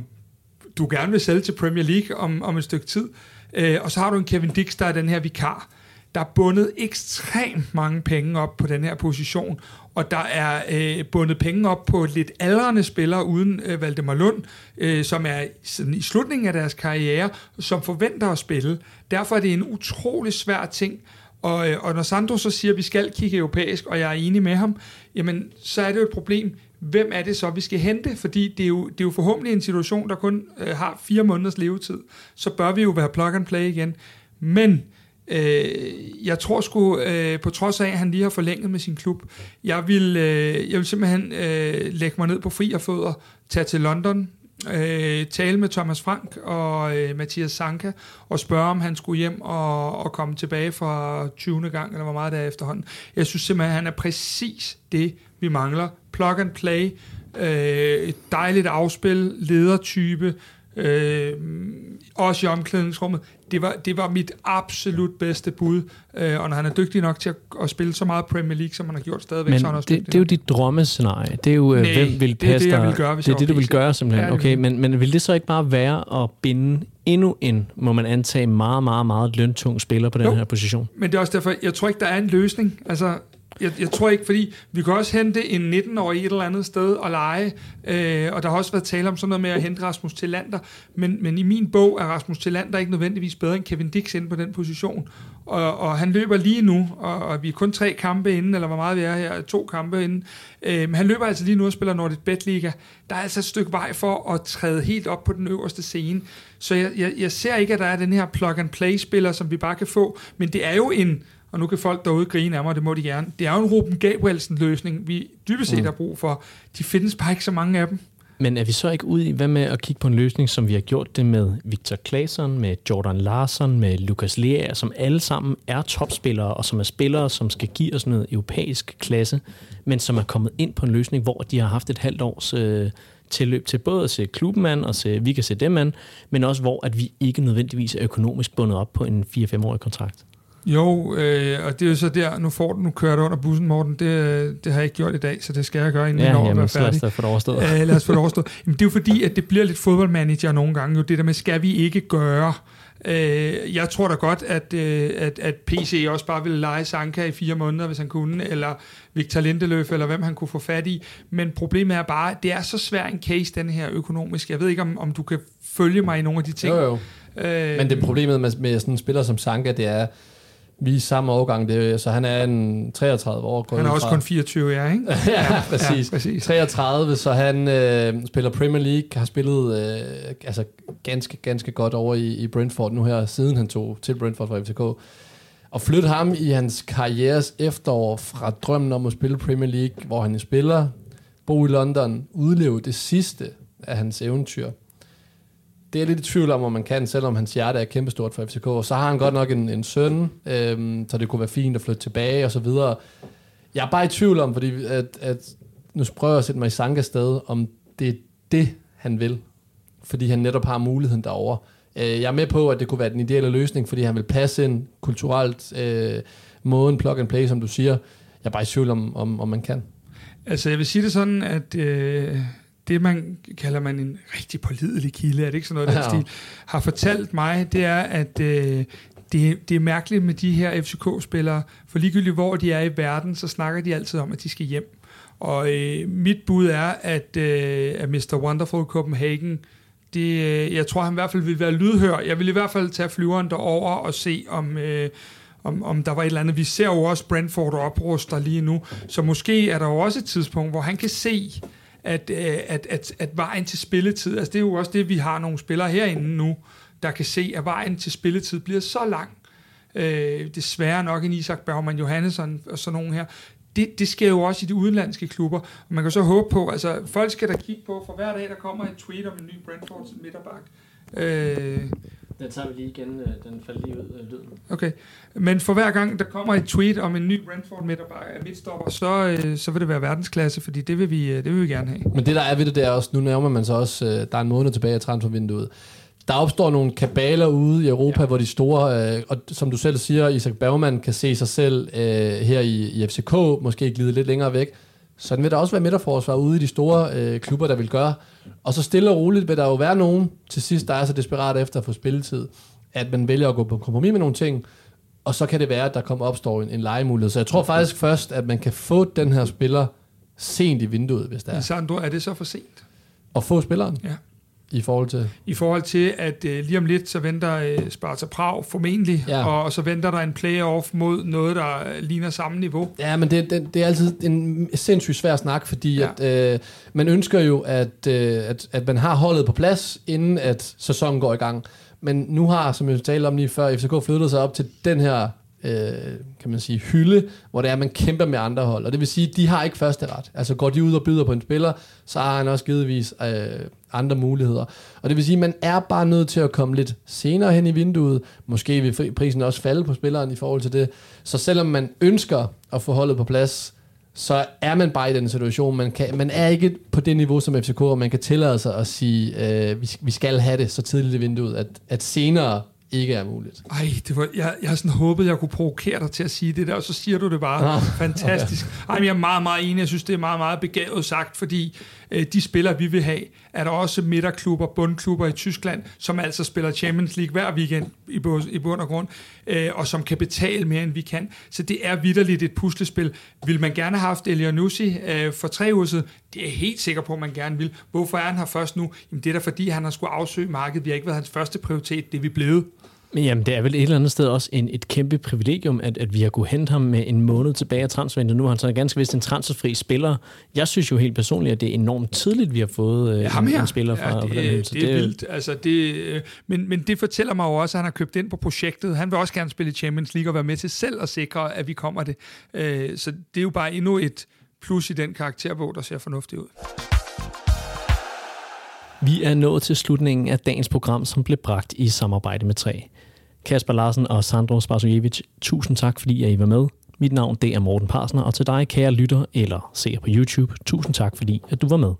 du gerne vil sælge til Premier League om, om et stykke tid. Øh, og så har du en Kevin Dix, der er den her vikar der er bundet ekstremt mange penge op på den her position, og der er øh, bundet penge op på lidt aldrende spillere uden øh, Valdemar Lund, øh, som er sådan, i slutningen af deres karriere, som forventer at spille. Derfor er det en utrolig svær ting, og, øh, og når Sandro så siger, at vi skal kigge europæisk, og jeg er enig med ham, jamen så er det jo et problem. Hvem er det så, vi skal hente? Fordi det er jo, det er jo forhåbentlig en situation, der kun øh, har fire måneders levetid. Så bør vi jo være plug and play igen. Men Øh, jeg tror sgu, øh, på trods af, at han lige har forlænget med sin klub, jeg vil, øh, jeg vil simpelthen øh, lægge mig ned på fri og fødder, tage til London, øh, tale med Thomas Frank og øh, Mathias Sanka, og spørge, om han skulle hjem og, og komme tilbage for 20. gang, eller hvor meget der er efterhånden. Jeg synes simpelthen, at han er præcis det, vi mangler. Plug and play, øh, et dejligt afspil, ledertype, øh, også i omklædningsrummet. Det var, det var mit absolut bedste bud, øh, og når han er dygtig nok til at, at spille så meget Premier League, som han har gjort stadigvæk, men så er han også det, det er jo dit drømmescenarie. Det er jo, øh, Nej, hvem vil passe det er det, jeg vil gøre, hvis Det er det, du vil gøre simpelthen. Ja, okay, men, men vil det så ikke bare være at binde endnu en, må man antage, meget, meget, meget løntung spiller på den jo, her position? men det er også derfor, jeg tror ikke, der er en løsning. Altså, jeg, jeg tror ikke, fordi vi kan også hente en 19-årig et eller andet sted og lege, øh, og der har også været tale om sådan noget med at hente Rasmus Tillander, men, men i min bog er Rasmus Tillander ikke nødvendigvis bedre end Kevin Dix inde på den position, og, og han løber lige nu, og, og vi er kun tre kampe inden, eller hvor meget vi er her, to kampe inden, øh, men han løber altså lige nu og spiller Nordic Bet Liga. Der er altså et stykke vej for at træde helt op på den øverste scene, så jeg, jeg, jeg ser ikke, at der er den her plug-and-play-spiller, som vi bare kan få, men det er jo en og nu kan folk derude grine af mig, det må de gerne. Det er jo en Ruben Gabrielsen-løsning, vi dybest set mm. har brug for. De findes bare ikke så mange af dem. Men er vi så ikke ude i, hvad med at kigge på en løsning, som vi har gjort det med Victor Claesson, med Jordan Larsen, med Lukas Lea, som alle sammen er topspillere, og som er spillere, som skal give os noget europæisk klasse, men som er kommet ind på en løsning, hvor de har haft et halvt års øh, tilløb til både at se klubben an og se, vi kan se dem an, men også hvor at vi ikke nødvendigvis er økonomisk bundet op på en 4-5-årig kontrakt. Jo, øh, og det er jo så der, nu får du, nu kører du under bussen, Morten. Det, det har jeg ikke gjort i dag, så det skal jeg gøre, inden ja, jeg når at være færdig. lad os få det overstået. Øh, lad os få det overstået. Jamen, det er jo fordi, at det bliver lidt fodboldmanager nogle gange, jo det der med, skal vi ikke gøre... Øh, jeg tror da godt, at, øh, at, at PC også bare ville lege Sanka i fire måneder, hvis han kunne, eller Victor Lindeløf, eller hvem han kunne få fat i. Men problemet er bare, det er så svær en case, den her økonomisk. Jeg ved ikke, om, om du kan følge mig i nogle af de ting. Jo, jo. Øh, Men det problemet med, med sådan en spiller som Sanka, det er, vi er samme årgang, det, så han er en 33 år. Han er også kun 24, ja, ikke? ja, præcis. ja, præcis. 33, så han øh, spiller Premier League, har spillet øh, altså ganske, ganske godt over i, i Brentford nu her, siden han tog til Brentford fra FCK. Og flytte ham i hans karrieres efterår fra drømmen om at spille Premier League, hvor han spiller, bo i London, udleve det sidste af hans eventyr det er lidt i tvivl om, om man kan, selvom hans hjerte er kæmpestort for FCK. Og så har han godt nok en, en søn, øhm, så det kunne være fint at flytte tilbage og så videre. Jeg er bare i tvivl om, fordi at, at nu prøver jeg at sætte mig i Sankas sted, om det er det, han vil. Fordi han netop har muligheden derovre. Øh, jeg er med på, at det kunne være den ideelle løsning, fordi han vil passe ind kulturelt øh, måden plug and play, som du siger. Jeg er bare i tvivl om, om, om man kan. Altså, jeg vil sige det sådan, at øh, det, man kalder man en rigtig pålidelig kilde, er det ikke sådan noget, ja. den stil, har fortalt mig, det er, at øh, det, det er mærkeligt med de her FCK-spillere, for ligegyldigt hvor de er i verden, så snakker de altid om, at de skal hjem. Og øh, mit bud er, at, øh, at Mr. Wonderful Copenhagen, det, øh, jeg tror, han i hvert fald vil være lydhør. Jeg vil i hvert fald tage flyveren derover og se, om... Øh, om, om der var et eller andet. Vi ser jo også Brentford opruster lige nu, så måske er der jo også et tidspunkt, hvor han kan se, at, øh, at, at, at vejen til spilletid, altså det er jo også det, vi har nogle spillere herinde nu, der kan se, at vejen til spilletid bliver så lang. Øh, desværre nok en Isak Bergman Johannesson og sådan nogen her. Det, det sker jo også i de udenlandske klubber, og man kan så håbe på, altså folk skal da kigge på, for hver dag der kommer et tweet om en ny Brentford midterbak. Øh, den tager vi lige igen. Øh, den falder lige ud af lyden. Okay. Men for hver gang, der kommer et tweet om en ny Brentford midtstopper, så, øh, så vil det være verdensklasse, fordi det vil, vi, øh, det vil vi gerne have. Men det, der er ved det, det er også, nu nærmer man sig også, der er en måned tilbage af transfervinduet. Der opstår nogle kabaler ude i Europa, ja. hvor de store, øh, og som du selv siger, Isak Bergman kan se sig selv øh, her i, i FCK, måske glide lidt længere væk. Sådan vil der også være midterforsvar ude i de store øh, klubber, der vil gøre. Og så stille og roligt vil der jo være nogen til sidst, der er så desperat efter at få spilletid, at man vælger at gå på kompromis med nogle ting, og så kan det være, at der kommer opstår en, en legemulighed. Så jeg tror faktisk først, at man kan få den her spiller sent i vinduet, hvis der er. Sandro, er det så for sent? At få spilleren? Ja. I forhold til? I forhold til, at uh, lige om lidt, så venter uh, Sparta Prag formentlig, ja. og, og så venter der en playoff mod noget, der ligner samme niveau. Ja, men det, det, det er altid en sindssygt svær snak, fordi ja. at, uh, man ønsker jo, at, uh, at, at man har holdet på plads, inden at sæsonen går i gang. Men nu har, som jeg talte om lige før, FCK flyttet sig op til den her øh, kan man sige, hylde, hvor det er, at man kæmper med andre hold. Og det vil sige, at de har ikke første ret. Altså går de ud og byder på en spiller, så har han også givetvis øh, andre muligheder. Og det vil sige, at man er bare nødt til at komme lidt senere hen i vinduet. Måske vil prisen også falde på spilleren i forhold til det. Så selvom man ønsker at få holdet på plads, så er man bare i den situation. Man, kan, man er ikke på det niveau som FCK, og man kan tillade sig at sige, øh, vi, vi skal have det så tidligt i vinduet, at, at senere ikke er muligt. Ej, det var, jeg, jeg har sådan håbet, jeg kunne provokere dig til at sige det der, og så siger du det bare. Ah, Fantastisk. Ej, men jeg er meget, meget enig. Jeg synes, det er meget, meget begavet sagt, fordi øh, de spillere, vi vil have, er der også midterklubber, bundklubber i Tyskland, som altså spiller Champions League hver weekend i, i bund og grund, øh, og som kan betale mere, end vi kan. Så det er vidderligt et puslespil. Vil man gerne have haft Elianusi øh, for tre uger siden? Det er jeg helt sikker på, at man gerne vil. Hvorfor er han her først nu? Jamen, det er da fordi, han har skulle afsøge markedet. Vi har ikke været hans første prioritet. Det er vi blevet. Men jamen, det er vel et eller andet sted også en, et kæmpe privilegium, at, at vi har kunne hente ham med en måned tilbage af transfervinduet. Nu er han så ganske vist en transferfri spiller. Jeg synes jo helt personligt, at det er enormt tidligt, vi har fået øh, ham en, her. en spiller fra, ja, fra det, den det, hylde. Så det er vildt. Altså, det, øh, men, men det fortæller mig jo også, at han har købt ind på projektet. Han vil også gerne spille i Champions League og være med til selv at sikre, at vi kommer det. Øh, Så det er jo bare endnu et plus i den karakterbog, der ser fornuftig ud. Vi er nået til slutningen af dagens program, som blev bragt i samarbejde med 3. Kasper Larsen og Sandro Spasojevic, tusind tak, fordi I var med. Mit navn det er Morten Parsner, og til dig, kære lytter eller ser på YouTube, tusind tak, fordi at du var med.